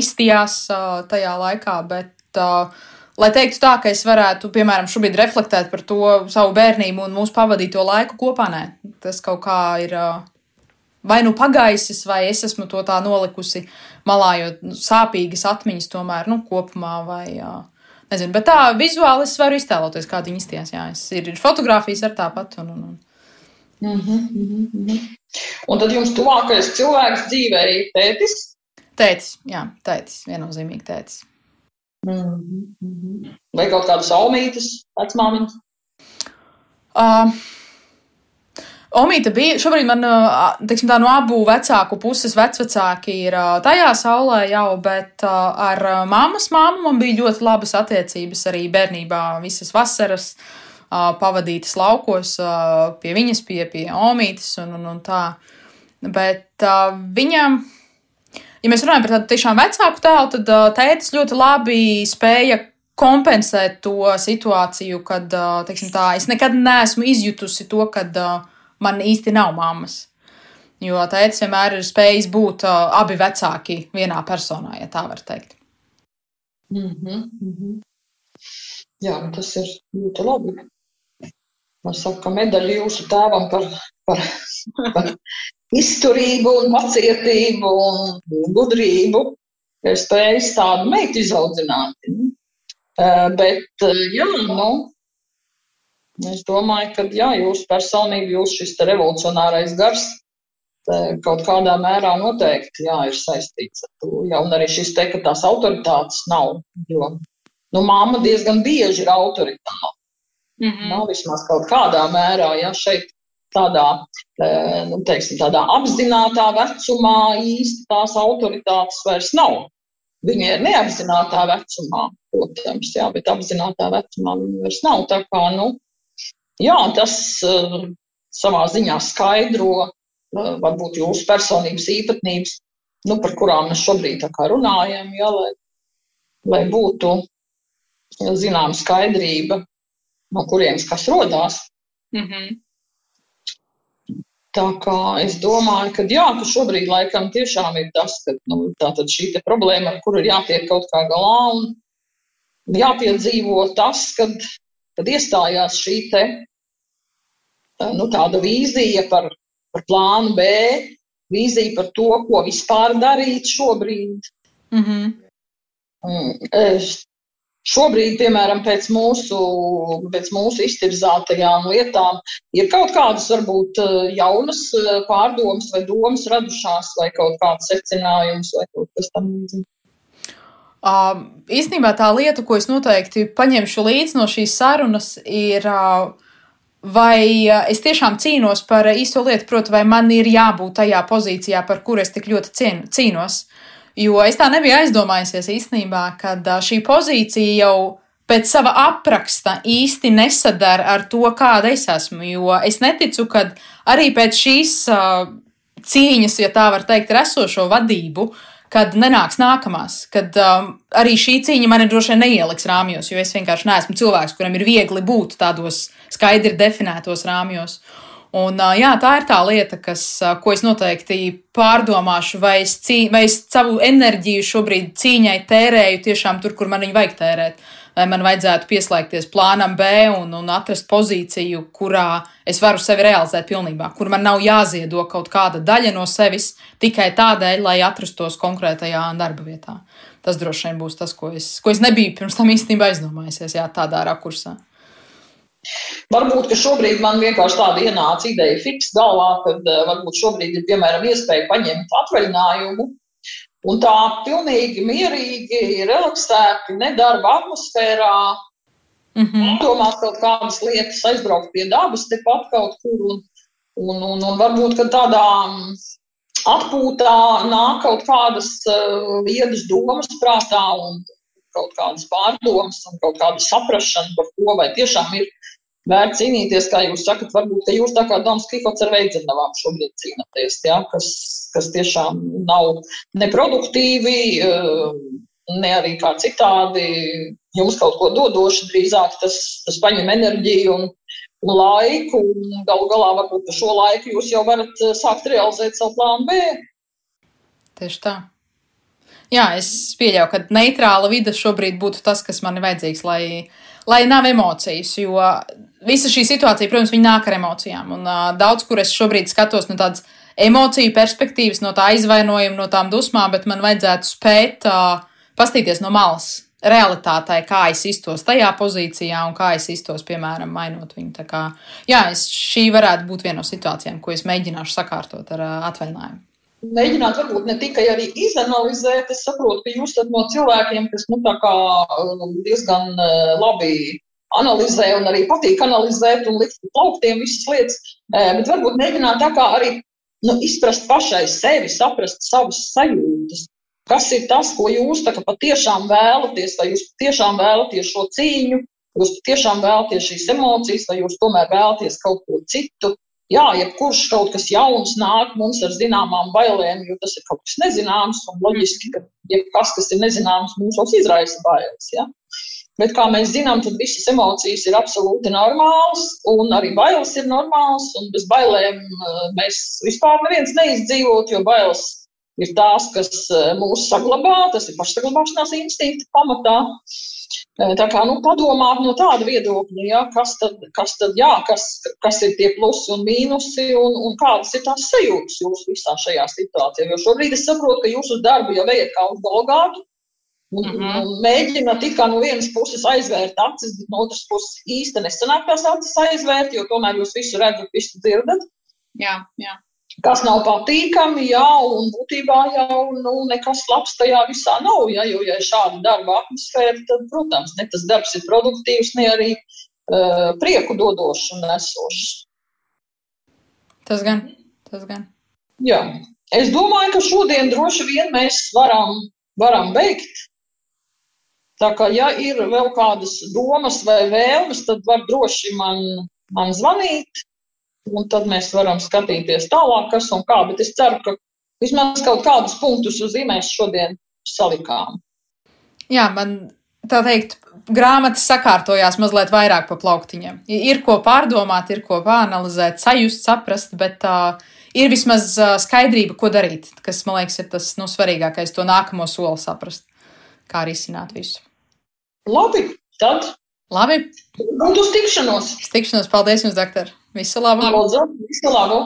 izstījās uh, tajā laikā, bet, uh, lai teiktu tā, ka es varētu, piemēram, šobrīd reflektēt par to savu bērnību un mūsu pavadīto laiku kopā, nē, tas kaut kā ir. Uh, Vai nu pagaisis, vai es esmu to tā nolikusi malā, jo sāpīgas atmiņas tomēr, nu, kopumā, vai, uh, nezinu, bet tā vizuāli es varu iztēloties, kā viņi izties, jā, es, ir, ir fotografijas ar tāpat, un, un, un, Mm -hmm, mm -hmm. Un tad jums tuvākais cilvēks dzīvē ir tētis? Tētis, jā, tētis, viennozīmīgi tētis. Mm -hmm. Vai kaut kādas omītas, vecmāmiņas? Uh, Omīte bija, šobrīd man, teiksim tā, no abu vecāku puses vecvecāki ir tajā saulē jau, bet ar mammas māmu man bija ļoti labas attiecības arī bērnībā visas vasaras. Uh, pavadītas laukos pie viņas, pie, pie Omītas un, un, un tā. Bet viņam, ja mēs runājam par tādu tiešām vecāku tēlu, tad tētis ļoti labi spēja kompensēt to situāciju, kad, teiksim tā, es nekad neesmu izjutusi to, kad man īsti nav mammas. Jo tēvs vienmēr ir spējis būt uh, abi vecāki vienā personā, ja tā var teikt. Mm -hmm, mm -hmm. Jā, tas ir ļoti labi. Man saka, medaļa jūsu tēvam par, par, par izturību un pacietību un gudrību. Ir spējis tādu meitu izaudzināt. Bet, jā, nu, es domāju, ka jā, jūsu personība, jūsu šis revolucionārais gars kaut kādā mērā noteikti jā, ir saistīts ar to. Jā, un arī šis te, ka tās autoritātes nav. Jo, nu, māma diezgan bieži ir autoritāte. Mm -hmm. Nav vismaz kaut kādā mērā, ja šeit tādā, nu, teiksim, tādā apzinātā vecumā īsti tās autoritātes vairs nav. Viņi ir neapzinātā vecumā, protams, jā, bet apzinātā vecumā viņi vairs nav. Tā kā, nu, jā, tas uh, savā ziņā skaidro uh, varbūt jūsu personības īpatnības, nu, par kurām mēs šobrīd runājam, jā, lai, lai būtu zinām skaidrība no kurienes kas rodās. Mm -hmm. Tā kā es domāju, ka jā, ka šobrīd laikam tiešām ir tas, ka nu, šī problēma, ar kuru ir jātiek kaut kā galā un jāpiedzīvo tas, kad, kad iestājās šī te, nu, tāda vīzija par, par plānu B, vīzija par to, ko vispār darīt šobrīd. Mm -hmm. Šobrīd, piemēram, pēc mūsu, pēc mūsu iztirzātajām lietām, ir kaut kādas, varbūt, jaunas eh, pārdomas vai domas radušās, vai kaut kāds secinājums, vai kaut kas tam līdzīgs. Uh, īstenībā tā lieta, ko es noteikti paņemšu līdzi no šīs sarunas, ir, uh, vai es tiešām cīnos par īsto lietu, proti, vai man ir jābūt tajā pozīcijā, par kuru es tik ļoti cīnos. Jo es tā nebiju aizdomājusies īstenībā, ka šī pozīcija jau pēc sava apraksta īsti nesadara ar to, kāda es esmu. Jo es neticu, ka arī pēc šīs uh, cīņas, ja tā var teikt, ar esošo vadību, kad nenāks nākamās, kad um, arī šī cīņa man droši vien neieliks rāmjos, jo es vienkārši neesmu cilvēks, kuram ir viegli būt tādos skaidri definētos rāmjos. Un, jā, tā ir tā lieta, kas, ko es noteikti pārdomāšu, vai es, cī, vai es savu enerģiju šobrīd cīņai tērēju tiešām tur, kur man viņu vajag tērēt. Vai man vajadzētu pieslēgties plānam B un, un atrast pozīciju, kurā es varu sevi realizēt pilnībā, kur man nav jāziedo kaut kāda daļa no sevis tikai tādēļ, lai atrastos konkrētajā darba vietā. Tas droši vien būs tas, ko es, ko es nebiju pirms tam īstenībā aizdomājusies, jā, tādā rakursā. Varbūt, ka šobrīd man vienkārši tāda ienāca ideja fiks galvā, kad uh, varbūt šobrīd ir, piemēram, iespēja paņemt atvaļinājumu un tā pilnīgi mierīgi, relaksēti, nedarba atmosfērā, mm -hmm. domāt kaut kādas lietas, aizbraukt pie dabas tepat kaut kur un, un, un, un varbūt, tādā mm, atpūtā nāk kaut kādas uh, viedas domas prātā un kaut kādas pārdomas un kaut kāda saprašana par to, vai tiešām ir vērts cīnīties, kā jūs sakat, varbūt, jūs tā kā Dons Kihots ar veidzinavām šobrīd cīnaties, ja, kas, kas tiešām nav neproduktīvi, ne arī kā citādi jums kaut ko dodoši, drīzāk tas, tas paņem enerģiju un, laiku, un galu galā varbūt par šo laiku jūs jau varat sākt realizēt savu plānu B. Tieši tā. Jā, es pieļauju, ka neitrāla vide šobrīd būtu tas, kas man ir vajadzīgs, lai, lai nav emocijas. Jo visa šī situācija, protams, nāk ar emocijām. Un uh, daudz, kur es šobrīd skatos no tādas emociju perspektīvas, no tā aizvainojuma, no tām dusmām, bet man vajadzētu spēt uh, pastīties no malas. Realitātei, kā es iztos tajā pozīcijā un kā es iztos, piemēram, mainot viņu. Tā kā, jā, es, šī varētu būt viena no situācijām, ko es mēģināšu sakārtot ar uh, atvaļinājumu mēģināt varbūt ne tikai arī izanalizēt, es saprotu, ka jūs no cilvēkiem, kas nu, kā, diezgan labi analizē un arī patīk analizēt un likt plauktiem visas lietas, uh, bet varbūt mēģināt tā kā arī nu, izprast pašai sevi, saprast savas sajūtas. Kas ir tas, ko jūs patiešām vēlaties, vai jūs patiešām vēlaties šo cīņu, jūs patiešām vēlaties šīs emocijas, vai jūs tomēr vēlaties kaut ko citu. Jā, jebkurš kaut kas jauns nāk mums ar zināmām bailēm, jo tas ir kaut kas nezināms. Un loģiski, ka jebkas, kas ir nezināms, mūsos izraisa bailes. Ja? Bet, kā mēs zinām, tad visas emocijas ir absolūti normālas, un arī bailes ir normālas. Bez bailēm eh, mēs vispār neviens neizdzīvot, jo bailes ir tās, kas eh, mūs saglabā, tas ir pašsaglabāšanās instinkta pamatā. Tā kā nu, padomāt no tāda viedokļa, ja, kas, tad, kas, tad, jā, kas, kas ir tie plusi un mīnusi un, un kādas ir tās sajūtas jūsu visā šajā situācijā. Jo šobrīd es saprotu, ka jūs uz darbu jau ejat kā uz Golgātu. Un, mm -hmm. un mēģināt tikai no vienas puses aizvērt acis, bet no otras puses īsti nesanāk tās acis aizvērt, jo tomēr jūs visu redzat, visu dzirdat. Jā, jā kas nav patīkami, jā, un būtībā jau nu, nekas labs tajā visā nav. Ja, jo, ja ir šāda darba atmosfēra, tad, protams, ne tas darbs ir produktīvs, ne arī uh, prieku dodošs un nesošs. Tas gan, tas gan. Jā. Es domāju, ka šodien droši vien mēs varam, varam beigt. Tā kā, ja ir vēl kādas domas vai vēlmes, tad var droši man, man zvanīt un tad mēs varam skatīties tālāk, kas un kā. Bet es ceru, ka vismaz kaut kādus punktus uz zīmēs šodien salikām. Jā, man tā teikt, grāmatas sakārtojās mazliet vairāk pa plauktiņiem. Ir ko pārdomāt, ir ko pāranalizēt, sajust, saprast, bet uh, ir vismaz uh, skaidrība, ko darīt. Tas, man liekas, ir tas nu, svarīgākais, to nākamo soli saprast, kā arī izsināt visu. Labi, tad. Labi. Un uz tikšanos. Uz tikšanos. Paldies jums, doktor. Visu labu! Lūdzu, visu labu!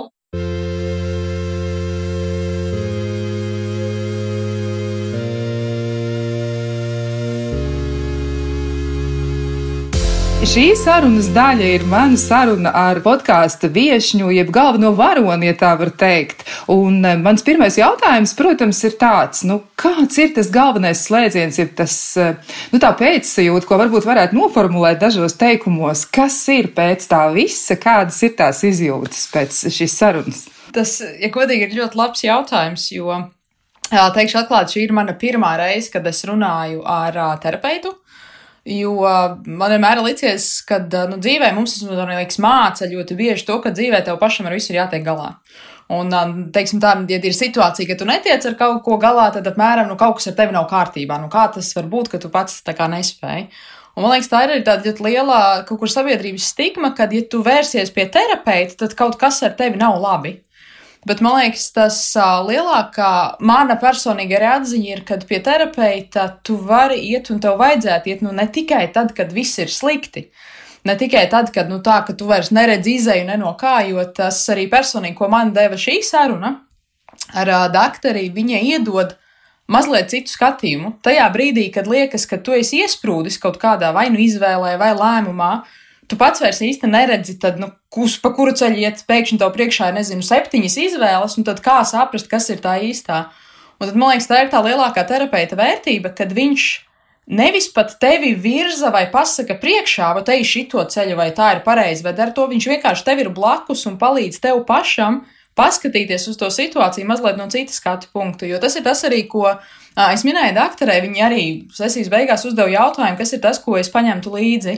Šī sarunas daļa ir mana saruna ar podkāstu viesņu, jeb galveno varoni, ja tā var teikt. Un eh, mans pirmais jautājums, protams, ir tāds, nu, kāds ir tas galvenais slēdziens, jeb tas, eh, nu, tā pēcsajūta, ko varbūt varētu noformulēt dažos teikumos, kas ir pēc tā visa, kādas ir tās izjūtas pēc šīs sarunas? Tas, ja godīgi, ir ļoti labs jautājums, jo, teikšu atklāti, šī ir mana pirmā reize, kad es runāju ar terapeitu. Jo man vienmēr ir licies, ka nu, dzīvē mums tas māca ļoti bieži to, ka dzīvē tev pašam ar visu ir jātiek galā. Un, teiksim, tā, ja ir situācija, ka tu netiec ar kaut ko galā, tad apmēram nu, kaut kas ar tevi nav kārtībā. Nu, kā tas var būt, ka tu pats tā kā nespēji? Un, man liekas, tā ir tāda ļoti liela kaut kur sabiedrības stigma, ka, ja tu vērsies pie terapeita, tad kaut kas ar tevi nav labi. Bet man liekas, tas lielākā mana personīgā atziņa ir, kad pie terapeita tu vari iet un tev vajadzētu iet nu, ne tikai tad, kad viss ir slikti. Ne tikai tad, kad nu, tā, ka tu vairs neredzi izēju ne no kā, jo tas arī personīgi, ko man deva šī saruna ar uh, doktori, viņa iedod mazliet citu skatījumu. Tajā brīdī, kad liekas, ka tu esi iesprūdis kaut kādā vai nu izvēlē vai lēmumā, uh, tu pats vairs īsti neredzi, tad, nu, kus, pa kuru ceļu iet, pēkšņi tev priekšā ir, nezinu, septiņas izvēles, un tad kā saprast, kas ir tā īstā. Un tad, man liekas, tā ir tā lielākā terapeita vērtība, kad viņš nevis pat tevi virza vai pasaka priekšā, vai te ir šito ceļu, vai tā ir pareizi, bet ar to viņš vienkārši tev ir blakus un palīdz tev pašam paskatīties uz to situāciju mazliet no citas skatu punkta. Jo tas ir tas arī, ko es minēju doktorē. Viņi arī sesijas beigās uzdeva jautājumu, kas ir tas, ko es paņemtu līdzi.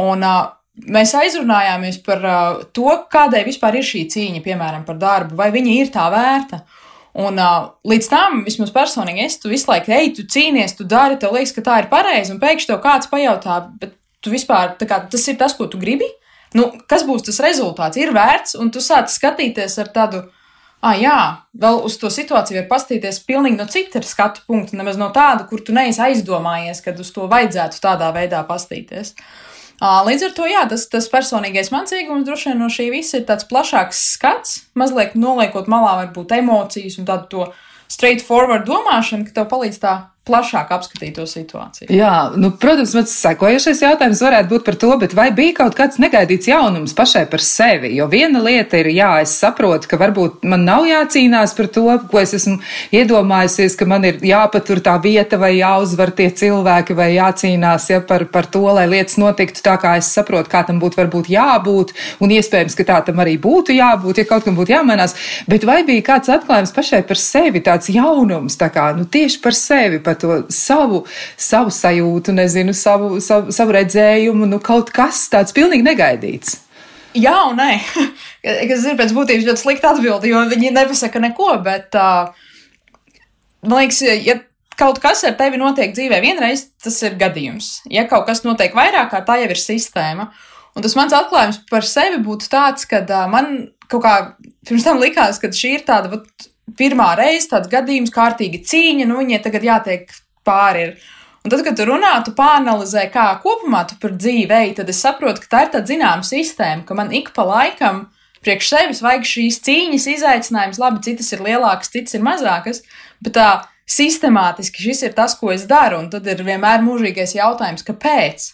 Un uh, mēs aizrunājāmies par uh, to, kādai vispār ir šī cīņa, piemēram, par darbu, vai viņa ir tā vērta. Un uh, līdz tam, vismaz personīgi, es tu visu laiku, ej, tu cīnies, tu dari, tev liekas, ka tā ir pareizi, un pēkšņi tev kāds pajautā, bet tu vispār, kā, tas ir tas, ko tu gribi? Nu, kas būs tas rezultāts? Ir vērts, un tu sāc skatīties ar tādu, ah, jā, vēl uz to situāciju var pastīties pilnīgi no cita skatu punkta, nemaz no tāda, kur tu neesi aizdomājies, kad uz to vajadzētu tādā veidā pastīties. Līdz ar to, jā, tas, tas personīgais mans iegūms droši vien no šī visa ir tāds plašāks skats, mazliet noliekot malā varbūt emocijas un tādu to straightforward domāšanu, ka tev palīdz tā plašāk apskatīt to situāciju. Jā, nu, protams, mans sekojošais jautājums varētu būt par to, bet vai bija kaut kāds negaidīts jaunums pašai par sevi? Jo viena lieta ir, jā, es saprotu, ka varbūt man nav jācīnās par to, ko es esmu iedomājusies, ka man ir jāpatur tā vieta vai jāuzvar tie cilvēki vai jācīnās ja, par, par to, lai lietas notiktu tā, kā es saprotu, kā tam būtu varbūt jābūt, un iespējams, ka tā tam arī būtu jābūt, ja kaut kam būtu jāmainās. Bet vai bija kāds atklājums pašai par sevi, tāds jaunums, tā kā, nu, tieši par sevi? Par par to savu, savu sajūtu, nezinu, savu, savu, savu redzējumu, nu kaut kas tāds pilnīgi negaidīts. Jā, un nē, kas ir pēc būtības ļoti slikta atbilde, jo viņi nepasaka neko, bet uh, man liekas, ja kaut kas ar tevi notiek dzīvē vienreiz, tas ir gadījums. Ja kaut kas notiek vairāk, kā tā jau ir sistēma. Un tas mans atklājums par sevi būtu tāds, ka uh, man kaut kā pirms tam likās, ka šī ir tāda vat, pirmā reize tāds gadījums, kārtīga cīņa, nu viņai tagad jātiek pāri. Ir. Un tad, kad tu runā, tu pāranalizē, kā kopumā tu par dzīvi ej, tad es saprotu, ka tā ir tāda zināma sistēma, ka man ik pa laikam priekš sevis vajag šīs cīņas, izaicinājums, labi, citas ir lielākas, citas ir mazākas, bet tā sistemātiski šis ir tas, ko es daru, un tad ir vienmēr mūžīgais jautājums, kāpēc?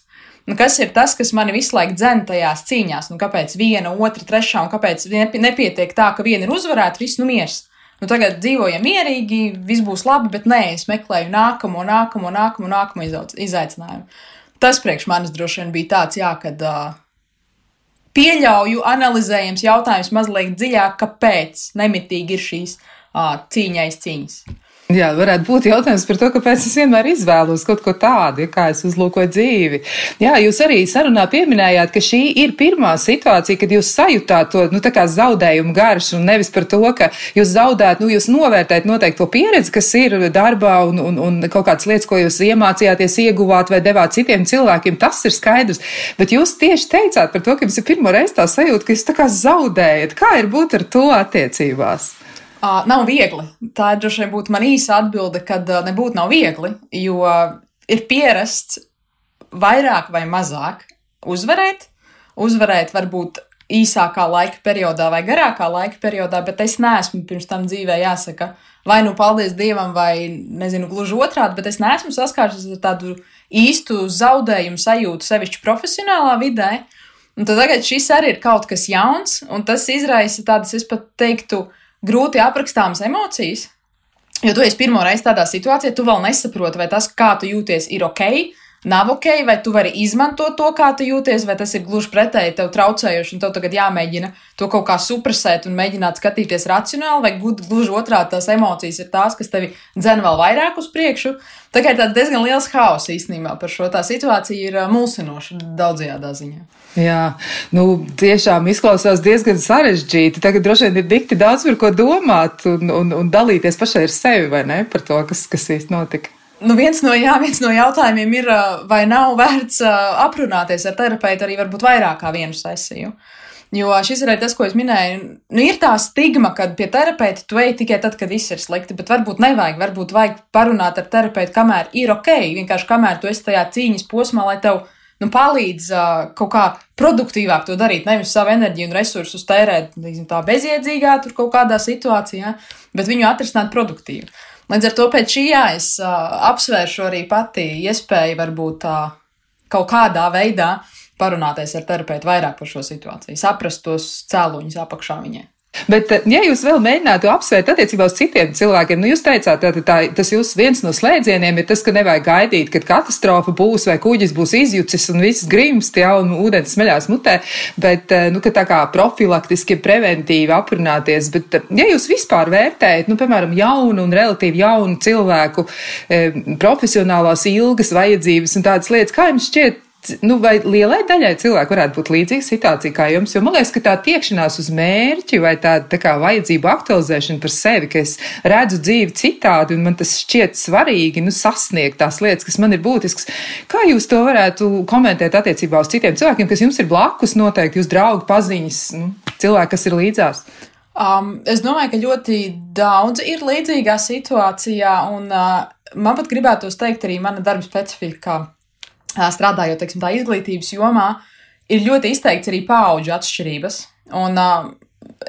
Nu, kas ir tas, kas mani visu laiku dzen tajās cīņās? Nu, kāpēc viena, otra, trešā, un kāpēc nepietiek tā, ka viena ir uzvarēta, viss nu miers? Nu, tagad dzīvojam mierīgi, viss būs labi, bet nē, es meklēju nākamo, nākamo, nākamo, nākamo izaicinājumu. Tas priekš manis droši vien bija tāds, jā, kad uh, pieļauju, analizējams jautājums mazliet dziļāk, kāpēc nemitīgi ir šīs uh, cīņais cīņas. Jā, varētu būt jautājums par to, kāpēc es vienmēr izvēlos kaut ko tādu, ja kā es uzlūkoju dzīvi. Jā, jūs arī sarunā pieminējāt, ka šī ir pirmā situācija, kad jūs sajūtāt to, nu, zaudējumu garšu un nevis par to, ka jūs zaudējat, nu, jūs novērtējat noteikti to pieredzi, kas ir darbā un, un, un kaut kādas lietas, ko jūs iemācījāties, ieguvāt vai devāt citiem cilvēkiem, tas ir skaidrs. Bet jūs tieši teicāt par to, ka jums ir pirmo reizi tā sajūta, ka jūs tā kā zaudējat. Kā ir būt ar to attiecībās? Uh, nav viegli. Tā ir droši vien būtu man īsa atbilde, kad uh, nebūtu nav viegli, jo ir pierasts vairāk vai mazāk uzvarēt. Uzvarēt varbūt īsākā laika periodā vai garākā laika periodā, bet es neesmu pirms tam dzīvē jāsaka, vai nu paldies Dievam, vai nezinu, gluži otrādi, bet es neesmu saskārusies ar tādu īstu zaudējumu sajūtu, sevišķi profesionālā vidē. Un tagad šis arī ir kaut kas jauns, un tas izraisa tādas, es pat teiktu, uh, grūti aprakstāmas emocijas. Jo tu esi pirmo reizi tādā situācijā, tu vēl nesaproti, vai tas, kā tu jūties, ir ok, nav ok, vai tu vari izmantot to, kā tu jūties, vai tas ir gluži pretēji tev traucējoši, un tev tagad jāmēģina to kaut kā supresēt un mēģināt skatīties racionāli, vai gluži otrādi tās emocijas ir tās, kas tevi dzen vēl vairāk uz priekšu. Tā kā ir tāds diezgan liels haoss īstenībā par šo tā situācija ir mulsinoša daudzajā ziņā. Jā, nu, tiešām izklausās diezgan sarežģīti. Tagad droši vien ir dikti daudz par ko domāt un, un, un dalīties pašai ar sevi, vai ne, par to, kas, kas īsti notika. Nu, viens, no, jā, viens no jautājumiem ir, vai nav vērts aprunāties ar terapeitu arī varbūt vairāk kā vienu sesiju. Jo šis ir arī tas, ko es minēju. Nu, ir tā stigma, ka pie terapeita tu ej tikai tad, kad viss ir slikti, bet varbūt nevajag. Varbūt vajag parunāt ar terapeitu, kamēr ir ok. Vienkārši kamēr tu esi tajā cīņas posmā, lai tev nu, palīdz uh, kaut kā produktīvāk to darīt. Nevis savu enerģiju un resursus tērēt teiksim, bezjēdzīgā, tur kaut kādā situācijā, bet viņu atrisināt produktīvi. Līdz ar to pēc šī jā, es uh, apsvēršu arī pati iespēju varbūt tā uh, kaut kādā veidā parunāties ar terapeitu vairāk par šo situāciju, saprast tos cēloņus apakšā viņai. Bet, eh, ja jūs vēl mēģinātu apsvērt attiecībā uz citiem cilvēkiem, nu jūs teicāt, tā, tā, tas jūs viens no slēdzieniem ir tas, ka nevajag gaidīt, kad katastrofa būs vai kuģis būs izjucis un viss grimst, ja, un ūdens smeļās mutē, bet, eh, nu, ka tā kā profilaktiski, preventīvi aprunāties, bet, eh, ja jūs vispār vērtējat, nu, piemēram, jaunu un relatīvi jaunu cilvēku e, profesionālās ilgas vajadzības un tādas lietas, kā jums šķiet, nu, vai lielai daļai cilvēku varētu būt līdzīga situācija kā jums? Jo man liekas, ka tā tiekšanās uz mērķi vai tā, tā kā vajadzību aktualizēšana par sevi, ka es redzu dzīvi citādi un man tas šķiet svarīgi, nu, sasniegt tās lietas, kas man ir būtisks. Kā jūs to varētu komentēt attiecībā uz citiem cilvēkiem, kas jums ir blakus, noteikti jūs draugi, paziņas, nu, cilvēki, kas ir līdzās? Um, es domāju, ka ļoti daudz ir līdzīgā situācijā, un uh, man pat gribētos teikt arī mana darba specifika strādājot teiksim, tā izglītības jomā, ir ļoti izteikts arī paudžu atšķirības. Un uh,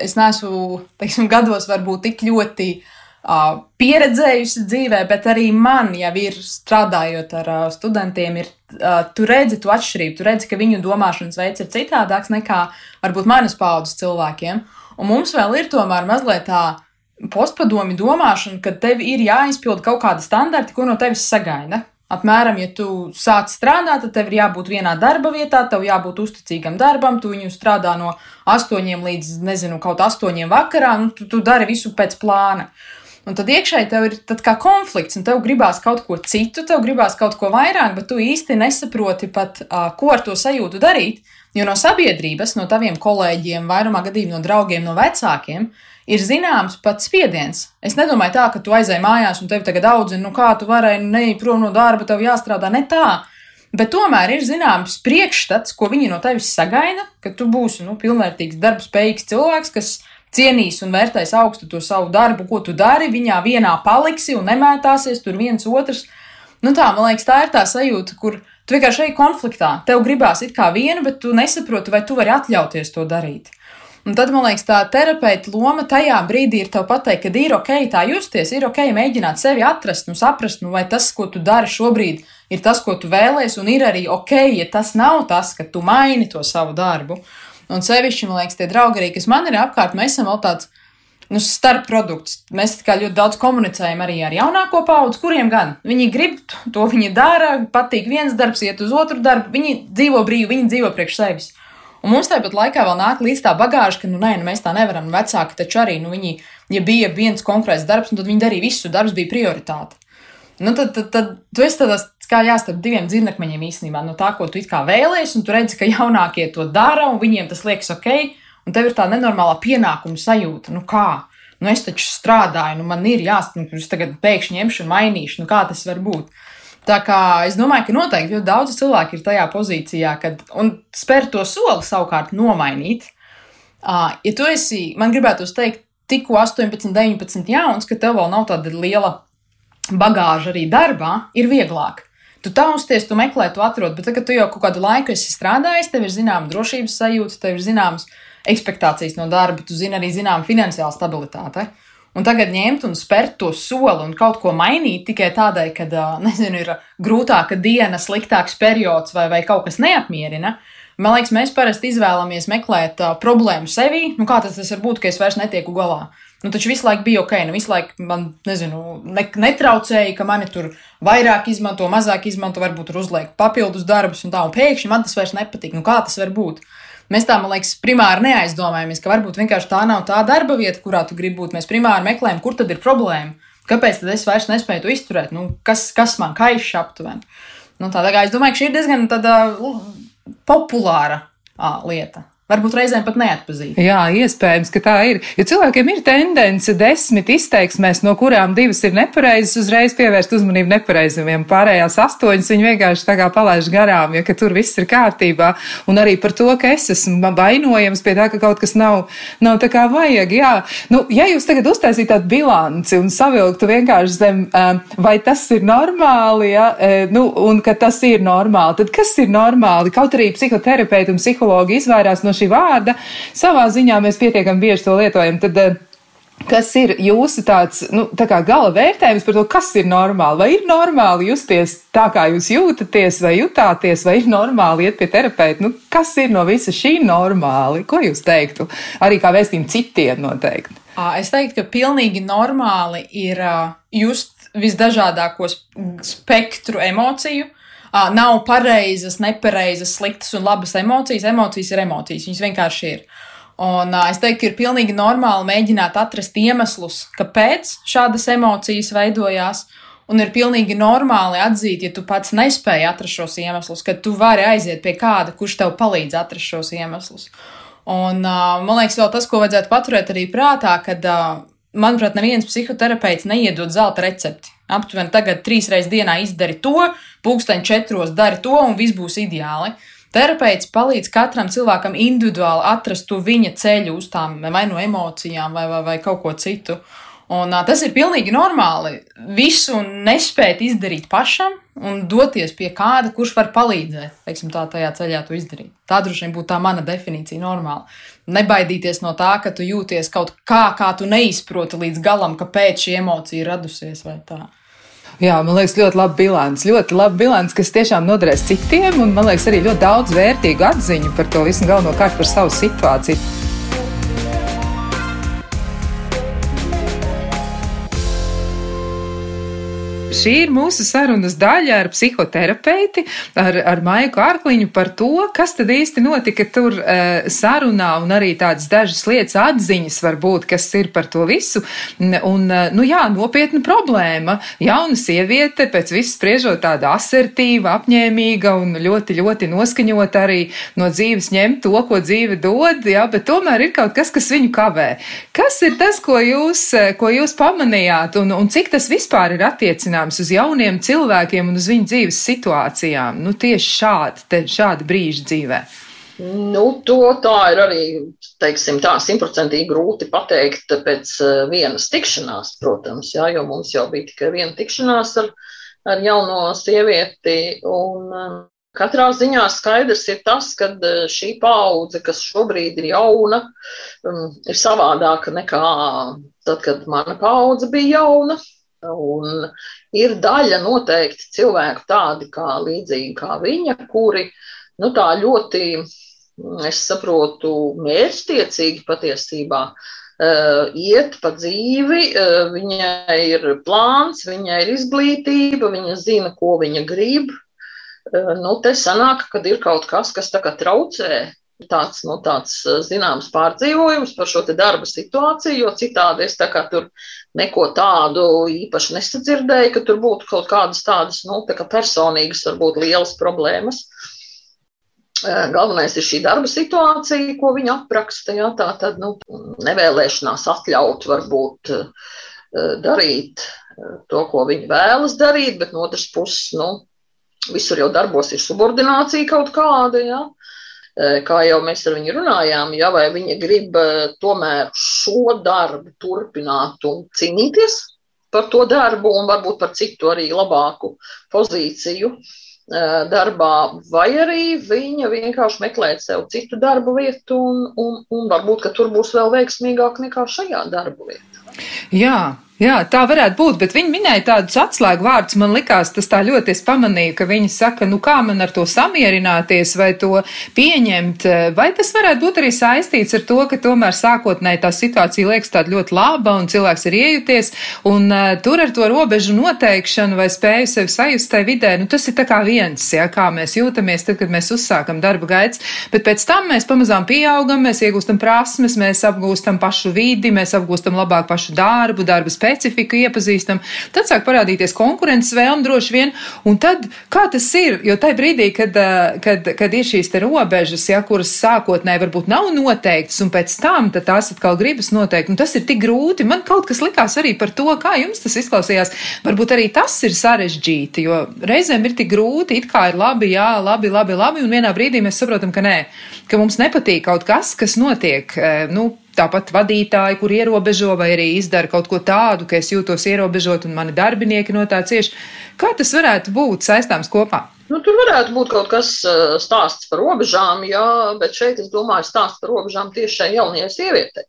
es neesmu teiksim, gados varbūt tik ļoti uh, pieredzējusi dzīvē, bet arī man jau ir strādājot ar uh, studentiem, ir, uh, tu redzi to atšķirību, tu redzi, ka viņu domāšanas veids ir citādāks nekā varbūt manas paudzes cilvēkiem. Un mums vēl ir tomēr mazliet tā postpadomi domāšana, ka tev ir jāizpild kaut kādi standarti, ko no tevis sagaida. Apmēram, ja tu sāc strādāt, tad tev ir jābūt vienā darba vietā, tev jābūt uzticīgam darbam, tu viņu strādā no 8 līdz, nezinu, kaut 8 vakarā, nu, tu, tu dari visu pēc plāna. Un tad iekšēji tev ir kā konflikts, un tev gribās kaut ko citu, tev gribās kaut ko vairāk, bet tu īsti nesaproti pat, uh, ko ar to sajūtu darīt. Jo no sabiedrības, no taviem kolēģiem, vairumā gadījumā no draugiem, no vecākiem, ir zināms pat spiediens. Es nedomāju tā, ka tu aizēji mājās un tevi tagad audzina, nu kā tu varēji neiet prom no darba, tev jāstrādā ne tā. Bet tomēr ir zināms priekšstats, ko viņi no tevis sagaida, ka tu būsi nu, pilnvērtīgs, darbspējīgs cilvēks, kas cienīs un vērtēs augstu to savu darbu, ko tu dari, viņā vienā paliksi un nemētāsies tur viens otrs. Nu tā, man liekas, tā ir tā sajūta, kur tu vienkārši ej konfliktā. Tev gribās it kā vienu, bet tu nesaproti, vai tu vari atļauties to darīt. Un tad, man liekas, tā terapeita loma tajā brīdī ir tev pateikt, ka ir ok tā justies, ir ok mēģināt sevi atrast un saprast, nu, vai tas, ko tu dari šobrīd, ir tas, ko tu vēlēsies, un ir arī ok, ja tas nav tas, ka tu maini to savu darbu. Un sevišķi, man liekas, tie draugi arī, kas man ir apkārt, mēs esam vēl tāds. Nu, starp produkts. Mēs ļoti daudz komunicējam arī ar jaunāko paudzi, kuriem gan viņi grib, to viņi dara, patīk viens darbs, iet uz otru darbu. Viņi dzīvo brīvi, viņi dzīvo priekš sevis. Un mums tāpat laikā vēl nāk līdz tā bagāža, ka, nu, nē, nu, mēs tā nevaram. Vecāki taču arī, nu, viņi, ja bija viens konkrēts darbs, nu, tad viņi darīja visu, darbs bija prioritāte. Nu, tad, tad, tad tu esi tādā kā jāstarp diviem dzirnakmeņiem īstenībā, no tā, ko tu it kā vēlējies, un tu redzi, ka jaunākie to dara, un viņiem tas liekas ok, un tev ir tā nenormālā pienākuma sajūta, nu kā? Nu, es taču strādāju, nu, man ir jāstāv, nu, tagad pēkšņi ņemšu un mainīšu, nu, kā tas var būt. Tā kā es domāju, ka noteikti ļoti daudz cilvēku ir tajā pozīcijā, kad spēr to soli savukārt nomainīt. Uh, ja tu esi, man gribētu teikt, tikko 18, 19 jauns, ka tev vēl nav tāda liela bagāža arī darbā, ir vieglāk. Tu tausties, tu meklē, tu atrod, bet tagad tu jau kaut kādu laiku esi strādājis, tev ir zināma drošības sajūta, tev ir zināmas expectācijas no darba, tu zini arī zināma finansiāla stabilitāte. Uh, Un tagad ņemt un spērt to soli un kaut ko mainīt tikai tādēļ, ka, nezinu, ir grūtāka diena, sliktāks periods vai, vai kaut kas neapmierina. Man liekas, mēs parasti izvēlamies meklēt uh, problēmu sevī. Nu, kā tas var būt, ka es vairs netieku galā? Nu, taču visu laiku bija ok, nu, visu laiku man, nezinu, ne, netraucēja, ka mani tur vairāk izmanto, mazāk izmanto, varbūt tur uzliek papildus darbus un tā, un pēkšņi man tas vairs nepatīk. Nu, kā tas var būt? Mēs tā, man liekas, primāri neaizdomājamies, ka varbūt vienkārši tā nav tā darba vieta, kurā tu gribi būt. Mēs primāri meklējam, kur tad ir problēma. Kāpēc tad es vairs nespēju to izturēt? Nu, kas, kas man kaiš aptuveni? Nu, tā, tā kā es domāju, ka šī ir diezgan tāda, populāra à, lieta. Varbūt reizēm pat neatpazīst. Jā, iespējams, ka tā ir. Jo cilvēkiem ir tendence desmit izteiksmēs, no kurām divas ir nepareizas, uzreiz pievērst uzmanību nepareizajiem. Pārējās astoņas viņi vienkārši tā kā palaiž garām, jo tur viss ir kārtībā. Un arī par to, ka es esmu vainojams pie tā, ka kaut kas nav, nav tā kā vajag. Jā, nu, ja jūs tagad uztaisītu tādu bilanci un savilktu vienkārši zem, vai tas ir normāli, ja, nu, un ka tas ir normāli, tad kas ir normāli? Kaut arī psihoterapeiti un psihologi izvairās no šī vārda. Savā ziņā mēs pietiekami bieži to lietojam. Tad, eh, Kas ir jūsu tāds, nu, tā kā gala vērtējums par to, kas ir normāli? Vai ir normāli justies tā, kā jūs jūtaties, vai jutāties, vai ir normāli iet pie terapeita? Nu, kas ir no visa šī normāli? Ko jūs teiktu? Arī kā vēstījumu citiem noteikti. Es teiktu, ka pilnīgi normāli ir just visdažādāko spektru emociju nav pareizas, nepareizas, sliktas un labas emocijas. Emocijas ir emocijas, viņas vienkārši ir. Un uh, es teiktu, ka ir pilnīgi normāli mēģināt atrast iemeslus, kāpēc šādas emocijas veidojās. Un ir pilnīgi normāli atzīt, ja tu pats nespēji atrast šos iemeslus, ka tu vari aiziet pie kāda, kurš tev palīdz atrast šos iemeslus. Un, uh, man liekas, vēl tas, ko vajadzētu paturēt arī prātā, kad, uh, manuprāt, neviens psihoterapeits neiedod zelta recepti. Aptuveni tagad trīs reizes dienā izdari to, pulksteņi četros dari to, un viss būs ideāli. Terapeits palīdz katram cilvēkam individuāli atrast to viņa ceļu uz tām vai no emocijām, vai, vai, vai kaut ko citu. Un, uh, tas ir pilnīgi normāli. Visu nespēt izdarīt pašam un doties pie kāda, kurš var palīdzēt, teiksim, tā, tajā ceļā to izdarīt. Tā droši vien būtu tā mana definīcija normāli. Nebaidīties no tā, ka tu jūties kaut kā, kā tu neizproti līdz galam, kāpēc šī emocija ir radusies vai tā. Jā, man liekas, ļoti labi bilants. Ļoti labi bilants, kas tiešām noderēs citiem, un man liekas, arī ļoti daudz vērtīgu atziņu par to visu, galvenokārt par savu situāciju. Šī ir mūsu sarunas daļa ar psihoterapeiti, ar, ar Maiku Ārkliņu par to, kas tad īsti notika tur uh, sarunā un arī tādas dažas lietas atziņas varbūt, kas ir par to visu. Un, uh, nu jā, nopietna problēma. Jauna sieviete, pēc viss spriežot tāda asertīva, apņēmīga un ļoti, ļoti noskaņota arī no dzīves ņemt to, ko dzīve dod, jā, bet tomēr ir kaut kas, kas viņu kavē. Kas ir tas, ko jūs, ko jūs pamanījāt un, un cik tas vispār ir attiecināms? Attiecināms uz jauniem cilvēkiem un uz viņu dzīves situācijām. Nu, tieši šādi, te, šādi brīži dzīvē. Nu, to tā ir arī, teiksim, tā simtprocentīgi grūti pateikt pēc eh, vienas tikšanās, protams, jā, jo mums jau bija tikai viena tikšanās ar, ar jauno sievieti. Un, eh, Katrā ziņā skaidrs ir tas, ka eh, šī paudze, kas šobrīd ir jauna, mm, ir savādāka nekā tad, kad mana paudze bija jauna. Un ir daļa noteikti cilvēku tādi kā līdzīgi kā viņa, kuri nu, tā ļoti, es saprotu, mērķtiecīgi patiesībā uh, iet pa dzīvi, uh, viņai ir plāns, viņai ir izglītība, viņa zina, ko viņa grib. Uh, nu, te sanāk, kad ir kaut kas, kas tā kā traucē tāds, nu, tāds zināms pārdzīvojums par šo darba situāciju, jo citādi es tā kā tur neko tādu īpaši nesadzirdēju, ka tur būtu kaut kādas tādas, nu, tā kā personīgas, varbūt lielas problēmas. Galvenais ir šī darba situācija, ko viņa apraksta. Jā, tā tad nu, nevēlēšanās atļaut varbūt darīt to, ko viņa vēlas darīt, bet no otras puses, nu, visur jau darbos ir subordinācija kaut kāda. Jā. Eh, kā jau mēs ar viņu runājām, ja, vai viņa grib eh, tomēr šo darbu turpināt un cīnīties par to darbu un varbūt par citu arī labāku pozīciju eh, darbā, vai arī viņa vienkārši meklēt sev citu darbu vietu un, un, un varbūt, tur būs vēl veiksmīgāk nekā šajā darbu vietā. Jā, Jā, tā varētu būt, bet viņi minēja tādus atslēgu vārdus. Man likās, tas tā ļoti es pamanīju, ka viņi saka, nu kā man ar to samierināties vai to pieņemt. Vai tas varētu būt arī saistīts ar to, ka tomēr sākotnēji tā situācija liekas tāda ļoti laba un cilvēks ir iejuties un uh, tur ar to robežu noteikšanu vai spēju sevi sajust tajā vidē, nu tas ir tā kā viens, ja, kā mēs jūtamies tad, kad mēs uzsākam darba gaids, bet pēc tam mēs pamazām pieaugam, mēs iegūstam prasmes, mēs apgūstam pašu vidi, mēs apgūstam labāk pašu darbu, darba spēju specifiku iepazīstam, tad sāk parādīties konkurences vēlme droši vien, un tad kā tas ir, jo tajā brīdī, kad, kad, kad ir šīs te robežas, ja, kuras sākotnēji varbūt nav noteiktas, un pēc tam tās atkal gribas noteikt, un tas ir tik grūti, man kaut kas likās arī par to, kā jums tas izklausījās, varbūt arī tas ir sarežģīti, jo reizēm ir tik grūti, it kā ir labi, jā, labi, labi, labi, un vienā brīdī mēs saprotam, ka nē, ka mums nepatīk kaut kas, kas notiek, nu, tāpat vadītāji, kur ierobežo vai arī izdara kaut ko tādu, ka es jūtos ierobežot un mani darbinieki no tā cieši. Kā tas varētu būt saistāms kopā? Nu, tur varētu būt kaut kas eh, stāsts par robežām, jā, bet šeit es domāju stāsts par robežām tieši šai jaunajai sievietei.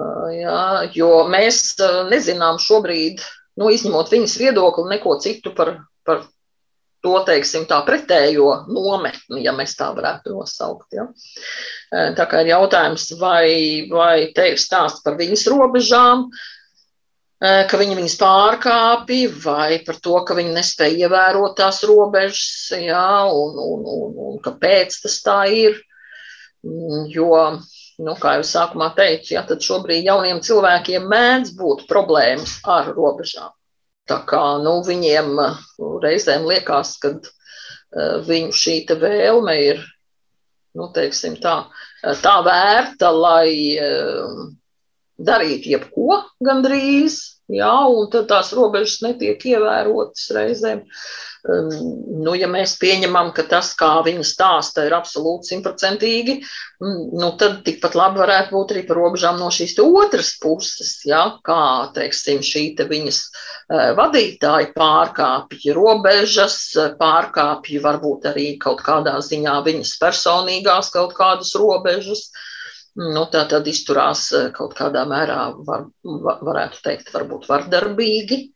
Eh, jā, jo mēs eh, nezinām šobrīd, nu, izņemot viņas viedokli, neko citu par, par to, teiksim, tā pretējo nometni, ja mēs tā varētu nosaukt. Ja. Tā kā ir jautājums, vai, vai te ir stāsts par viņas robežām, ka viņi viņas pārkāpja, vai par to, ka viņi nespēja ievērot tās robežas, ja, un, un, un, un kāpēc tas tā ir. Jo, nu, kā jau sākumā teicu, ja, tad šobrīd jauniem cilvēkiem mēdz būt problēmas ar robežām. Tā kā nu, viņiem reizēm liekas, ka viņu šī vēlme ir nu, teiksim, tā, tā vērta, lai darītu jebko gandrīz, jā, un tad tās robežas netiek ievērotas reizēm. Um, nu, ja mēs pieņemam, ka tas, kā viņa stāsta, ir absolūti simtprocentīgi, mm, nu, tad tikpat labi varētu būt arī par robežām no šīs otras puses, ja, kā, teiksim, šī te viņas uh, vadītāji pārkāpja robežas, pārkāpja varbūt arī kaut kādā ziņā viņas personīgās kaut kādas robežas. Nu, tā tad izturās uh, kaut kādā mērā, var, var, varētu teikt, varbūt vardarbīgi.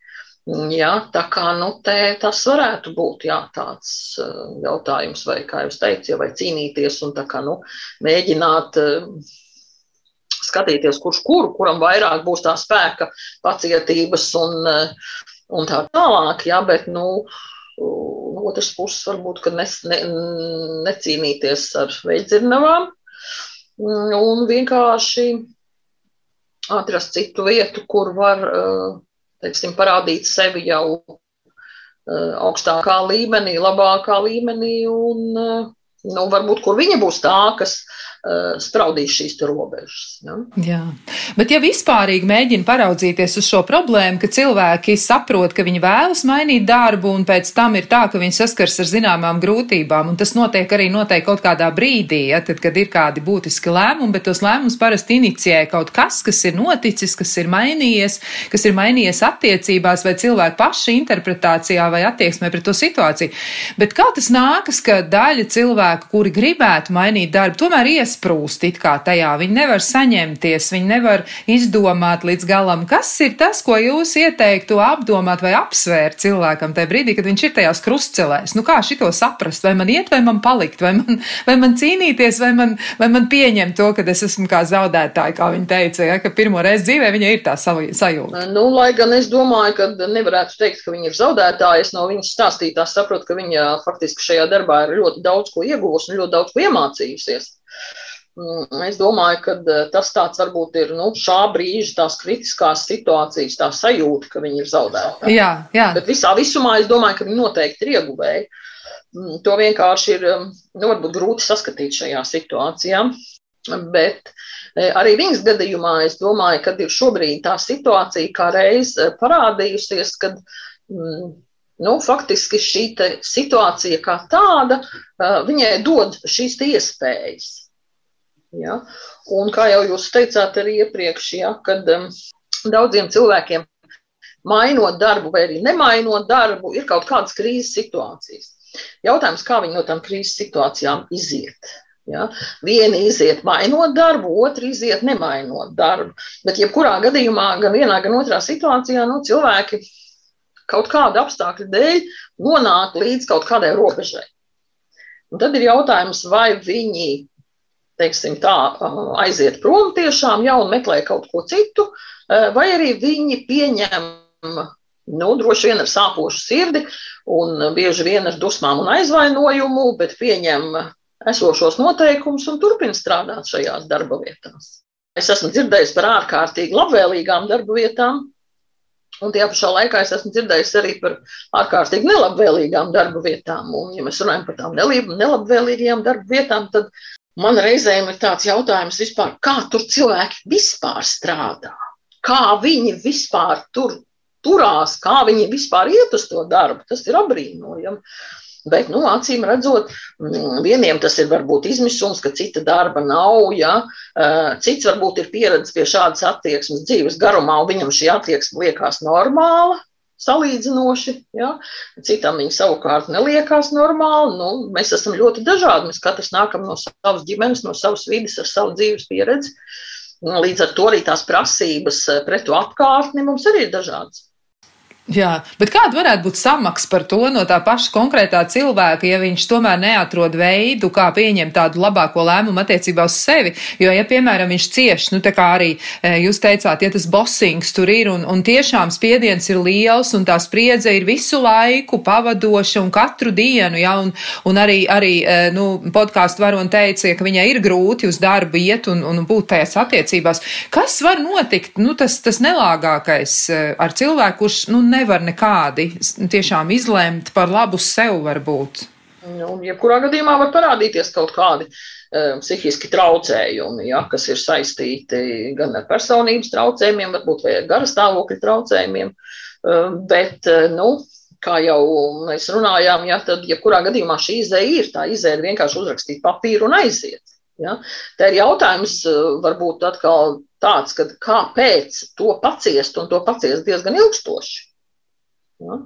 Jā, tā kā nu, te, tas varētu būt jā, tāds uh, jautājums, vai, kā jūs teicat, vai cīnīties un kā, nu, mēģināt uh, skatīties, kurš kuru, kuram vairāk būs tā spēka, pacietības un, uh, un tā tālāk. Jā, bet, nu, no otras puses, varbūt, ka ne, ne, necīnīties ar veidzirnavām un vienkārši atrast citu vietu, kur var. Uh, teiksim, parādīt sevi jau uh, augstākā līmenī, labākā līmenī, un uh, nu, varbūt kur viņa būs tā, kas Uh, spraudīs šīs robežas. Ja? Jā, bet ja vispārīgi mēģina paraudzīties uz šo problēmu, ka cilvēki saprot, ka viņi vēlas mainīt darbu, un pēc tam ir tā, ka viņi saskars ar zināmām grūtībām, un tas notiek arī noteikti kaut kādā brīdī, ja, tad, kad ir kādi būtiski lēmumi, bet tos lēmumus parasti inicijē kaut kas, kas ir noticis, kas ir mainījies, kas ir mainījies attiecībās vai cilvēku paša interpretācijā vai attieksmē pret to situāciju. Bet kā tas nākas, ka daļa cilvēku, kuri gribētu mainīt darbu, tomēr ies iesprūst it kā tajā. Viņi nevar saņemties, viņi nevar izdomāt līdz galam, kas ir tas, ko jūs ieteiktu apdomāt vai apsvērt cilvēkam tajā brīdī, kad viņš ir tajās krustcelēs. Nu, kā šito saprast? Vai man iet, vai man palikt, vai man, vai man cīnīties, vai man, vai man pieņemt to, ka es esmu kā zaudētāji, kā viņi teica, ja, ka pirmo reizi dzīvē viņa ir tā sajūta. Nu, lai gan es domāju, ka nevarētu teikt, ka viņa ir zaudētāja, es no viņas stāstītās saprotu, ka viņa faktiski šajā darbā ir ļoti daudz ko ieguvusi un ļoti daudz ko iemācījusies. Mm, es domāju, ka eh, tas tāds varbūt ir nu, šā brīža tās kritiskās situācijas, tā sajūta, ka viņi ir zaudēti. Jā, jā. Bet visā visumā es domāju, ka viņi noteikti ir ieguvēji. Mm, to vienkārši ir mm, nu, varbūt grūti saskatīt šajā situācijā. Bet eh, arī viņas gadījumā es domāju, ka ir šobrīd tā situācija kā reiz eh, parādījusies, kad nu, faktiski šī situācija kā tāda viņai dod šīs iespējas. Ja? Un kā jau jūs teicāt arī iepriekš, ja, kad um, daudziem cilvēkiem mainot darbu vai arī nemainot darbu, ir kaut kādas krīzes situācijas. Jautājums, kā viņi no tām krīzes situācijām iziet. Ja? Vieni iziet mainot darbu, otri iziet nemainot darbu. Bet, jebkurā gadījumā, gan vienā, gan otrā situācijā, nu, cilvēki kaut kāda apstākļa dēļ nonāk līdz kaut kādai robežai. Un tad ir jautājums, vai viņi teiksim, tā, aiziet prom tiešām jau un meklē kaut ko citu, vai arī viņi pieņem, nu, droši vien ar sāpošu sirdi un bieži vien ar dusmām un aizvainojumu, bet pieņem esošos noteikumus un turpina strādāt šajās darba vietās. Es esmu dzirdējis par ārkārtīgi labvēlīgām darba vietām, Un tajā pašā laikā es esmu dzirdējis arī par ārkārtīgi nelabvēlīgām darba vietām. Un, ja mēs runājam par tām nelabvēlīgajām darba vietām, tad Man reizēm ir tāds jautājums, vispār, kā tur cilvēki vispār strādā, kā viņi vispār tur turās, kā viņi vispār iet uz to darbu. Tas ir apbrīnojami. Bet, nu, acīm redzot, mm, vieniem tas ir varbūt izmisums, ka cita darba nav, ja cits varbūt ir pieredzējis pie šādas attieksmes dzīves garumā, un viņam šī attieksme liekas normāla salīdzinoši. Ja? Citam viņi savukārt neliekās normāli. Nu, mēs esam ļoti dažādi. Mēs katrs nākam no savas ģimenes, no savas vidas, ar savu dzīves pieredzi. Līdz ar to arī tās prasības pret to apkārtni mums arī ir dažādas. Jā, bet kāda varētu būt samaksa par to no tā paša konkrētā cilvēka, ja viņš tomēr neatrod veidu, kā pieņemt tādu labāko lēmumu attiecībā uz sevi? Jo, ja, piemēram, viņš cieš, nu, tā kā arī e, jūs teicāt, ja tas bosings tur ir un, un tiešām spiediens ir liels un tā spriedze ir visu laiku pavadoša un katru dienu, ja, un, un arī, arī e, nu, podkāstu varoni teica, ka viņai ir grūti uz darbu iet un, un būt tajās attiecībās. Kas var notikt, nu, tas, tas nelāgākais e, ar cilvēku, kurš, nu, nevar nekādi tiešām izlemt par labu sev varbūt. Nu, jebkurā gadījumā var parādīties kaut kādi uh, psihiski traucējumi, ja, kas ir saistīti gan ar personības traucējumiem, varbūt vai ar gara stāvokļa traucējumiem. Uh, bet, uh, nu, kā jau mēs runājām, ja, tad jebkurā gadījumā šī izēja ir. Tā izēja ir vienkārši uzrakstīt papīru un aiziet. Ja. Tā ir jautājums varbūt atkal tāds, kāpēc to paciest un to paciest diezgan ilgstoši. Ja.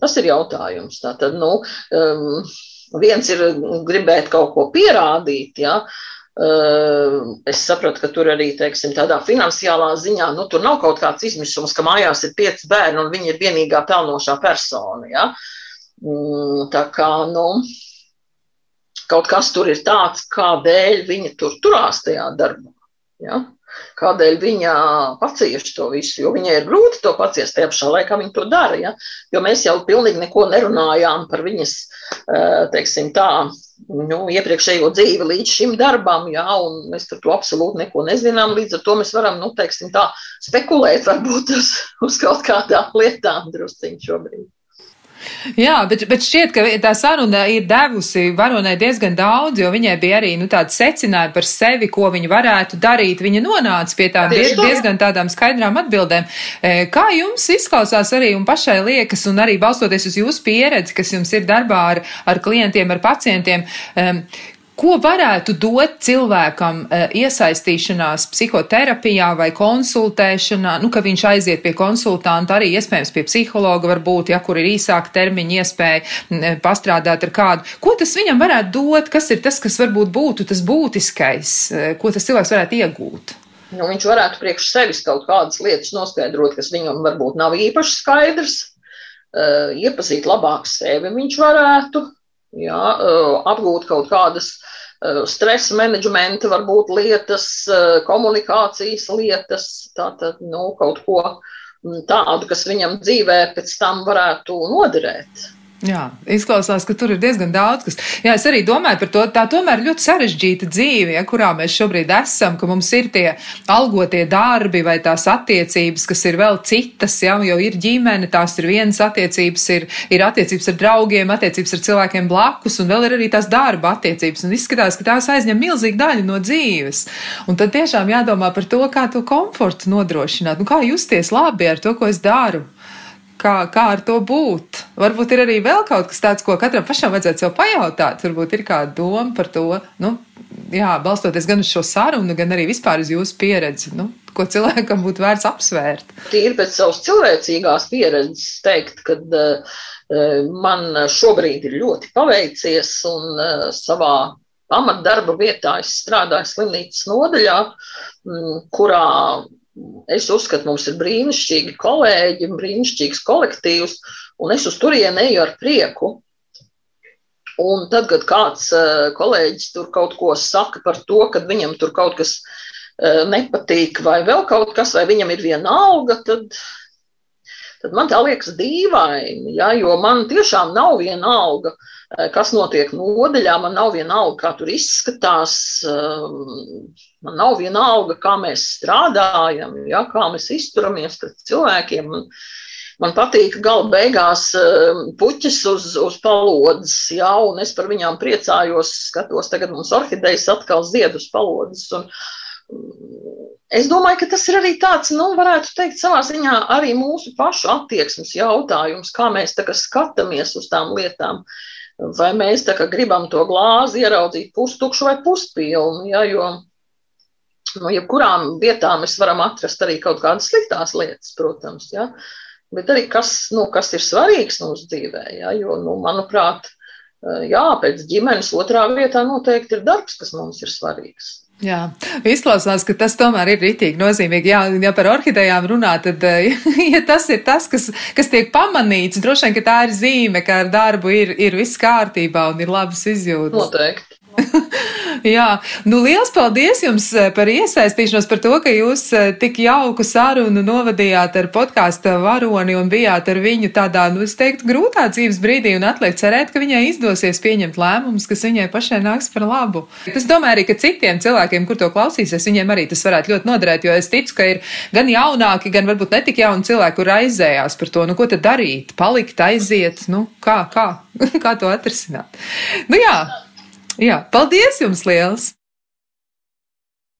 Tas ir jautājums. Tātad, nu, um, viens ir gribēt kaut ko pierādīt, ja, uh, Es saprotu, ka tur arī, teiksim, tādā finansiālā ziņā, nu, tur nav kaut kāds izmisums, ka mājās ir pieci bērni un viņi ir vienīgā pelnošā persona. Ja? Mm, tā kā, nu, kaut kas tur ir tāds, kādēļ viņi tur turās tajā darbā. Ja? Kādēļ viņa pacieš to visu, jo viņai ir grūti to paciest, tajā pašā laikā viņa to dara. Ja? Jo mēs jau pilnīgi neko nerunājām par viņas, teiksim tā, nu, iepriekšējo dzīvi līdz šim darbam, ja? un mēs par to absolūti neko nezinām. Līdz ar to mēs varam, nu, teiksim tā, spekulēt varbūt uz, uz kaut kādām lietām drusciņ šobrīd. Jā, bet, bet šķiet, ka tā saruna ir devusi varonai diezgan daudz, jo viņai bija arī nu, tāda secinājuma par sevi, ko viņa varētu darīt. Viņa nonāca pie tādām diez, diezgan tādām skaidrām atbildēm. E, kā jums izklausās arī un pašai liekas, un arī balstoties uz jūsu pieredzi, kas jums ir darbā ar, ar klientiem, ar pacientiem, Ko varētu dot cilvēkam e, iesaistīšanās psihoterapijā vai konsultēšanā, nu, ka viņš aiziet pie konsultanta, arī iespējams pie psihologa, varbūt, ja kur ir īsāka termiņa iespēja e, pastrādāt ar kādu. Ko tas viņam varētu dot? Kas ir tas, kas varbūt būtu tas būtiskais, e, ko tas cilvēks varētu iegūt? Nu, viņš varētu priekš sevis kaut kādas lietas noskaidrot, kas viņam varbūt nav īpaši skaidrs, iepazīt labāk sevi viņš varētu ja, apgūt kaut kādas stresa menedžmenta, varbūt lietas, komunikācijas lietas, tātad nu, kaut ko tādu, kas viņam dzīvē pēc tam varētu noderēt. Jā, izklausās, ka tur ir diezgan daudz kas. Jā, es arī domāju par to. Tā tomēr ļoti sarežģīta dzīve, ja, kurā mēs šobrīd esam, ka mums ir tie algotie darbi vai tās attiecības, kas ir vēl citas, ja, jo ir ģimene, tās ir vienas attiecības, ir, ir attiecības ar draugiem, attiecības ar cilvēkiem blakus, un vēl ir arī tās darba attiecības. Un izskatās, ka tās aizņem milzīgu daļu no dzīves. Un tad tiešām jādomā par to, kā to komfortu nodrošināt, nu, kā justies labi ar to, ko es daru kā, kā ar to būt. Varbūt ir arī vēl kaut kas tāds, ko katram pašam vajadzētu sev pajautāt. Varbūt ir kāda doma par to, nu, jā, balstoties gan uz šo sarunu, gan arī vispār uz jūsu pieredzi. Nu, ko cilvēkam būtu vērts apsvērt? Tīri pēc savas cilvēcīgās pieredzes teikt, ka uh, man šobrīd ir ļoti paveicies un uh, savā pamatdarba vietā es strādāju slimnīcas nodaļā, m, kurā Es uzskatu, mums ir brīnišķīgi kolēģi, brīnišķīgs kolektīvs, un es uz turieni eju ar prieku. Un tad, kad kāds eh, kolēģis tur kaut ko saka par to, ka viņam tur kaut kas eh, nepatīk, vai vēl kaut kas, vai viņam ir viena alga, tad, tad man tā liekas dīvaini, ja, jo man tiešām nav viena alga. Uh, kas notiek nodeļā. Man nav viena alga, kā tur izskatās. Eh, man nav viena alga, kā mēs strādājam, ja, kā mēs izturamies pret cilvēkiem. Man, man patīk gala beigās eh, puķis uz, uz palodzes, ja, un es par viņām priecājos. Skatos, tagad mums orhidejas atkal zied uz palodzes. Un, mm, Es domāju, ka tas ir arī tāds, nu, varētu teikt, savā ziņā arī mūsu pašu attieksmes jautājums, kā mēs skatāmies uz tām lietām. Uh, vai mēs kā gribam to glāzi ieraudzīt pustukšu vai puspilnu, ja, jo no nu, jebkurām vietām mēs varam atrast arī kaut kādas sliktās lietas, protams, ja, bet arī kas, nu, kas ir svarīgs mūsu dzīvē, ja, jo, nu, manuprāt, jā, pēc ģimenes otrā vietā noteikti ir darbs, kas mums ir svarīgs. Jā, izklausās, ka tas tomēr ir ritīgi nozīmīgi. Jā, ja par orhidejām runā, tad, ja tas ir tas, kas, kas tiek pamanīts, droši vien, ka tā ir zīme, ka ar darbu ir, ir viss kārtībā un ir labas izjūtas. Noteikti. Jā, nu liels paldies jums eh, par iesaistīšanos, par to, ka jūs eh, tik jauku sarunu novadījāt ar podkāstu varoni un bijāt ar viņu tādā, nu, es teiktu, grūtā dzīves brīdī un atliek cerēt, ka viņai izdosies pieņemt lēmumus, kas viņai pašai nāks par labu. Es domāju arī, ka citiem cilvēkiem, kur to klausīsies, viņiem arī tas varētu ļoti noderēt, jo es ticu, ka ir gan jaunāki, gan varbūt netik jauni cilvēki, kur aizējās par to, nu, ko tad darīt, palikt, aiziet, nu, kā, kā, kā to atrisināt. Nu jā, jā, paldies jums liels!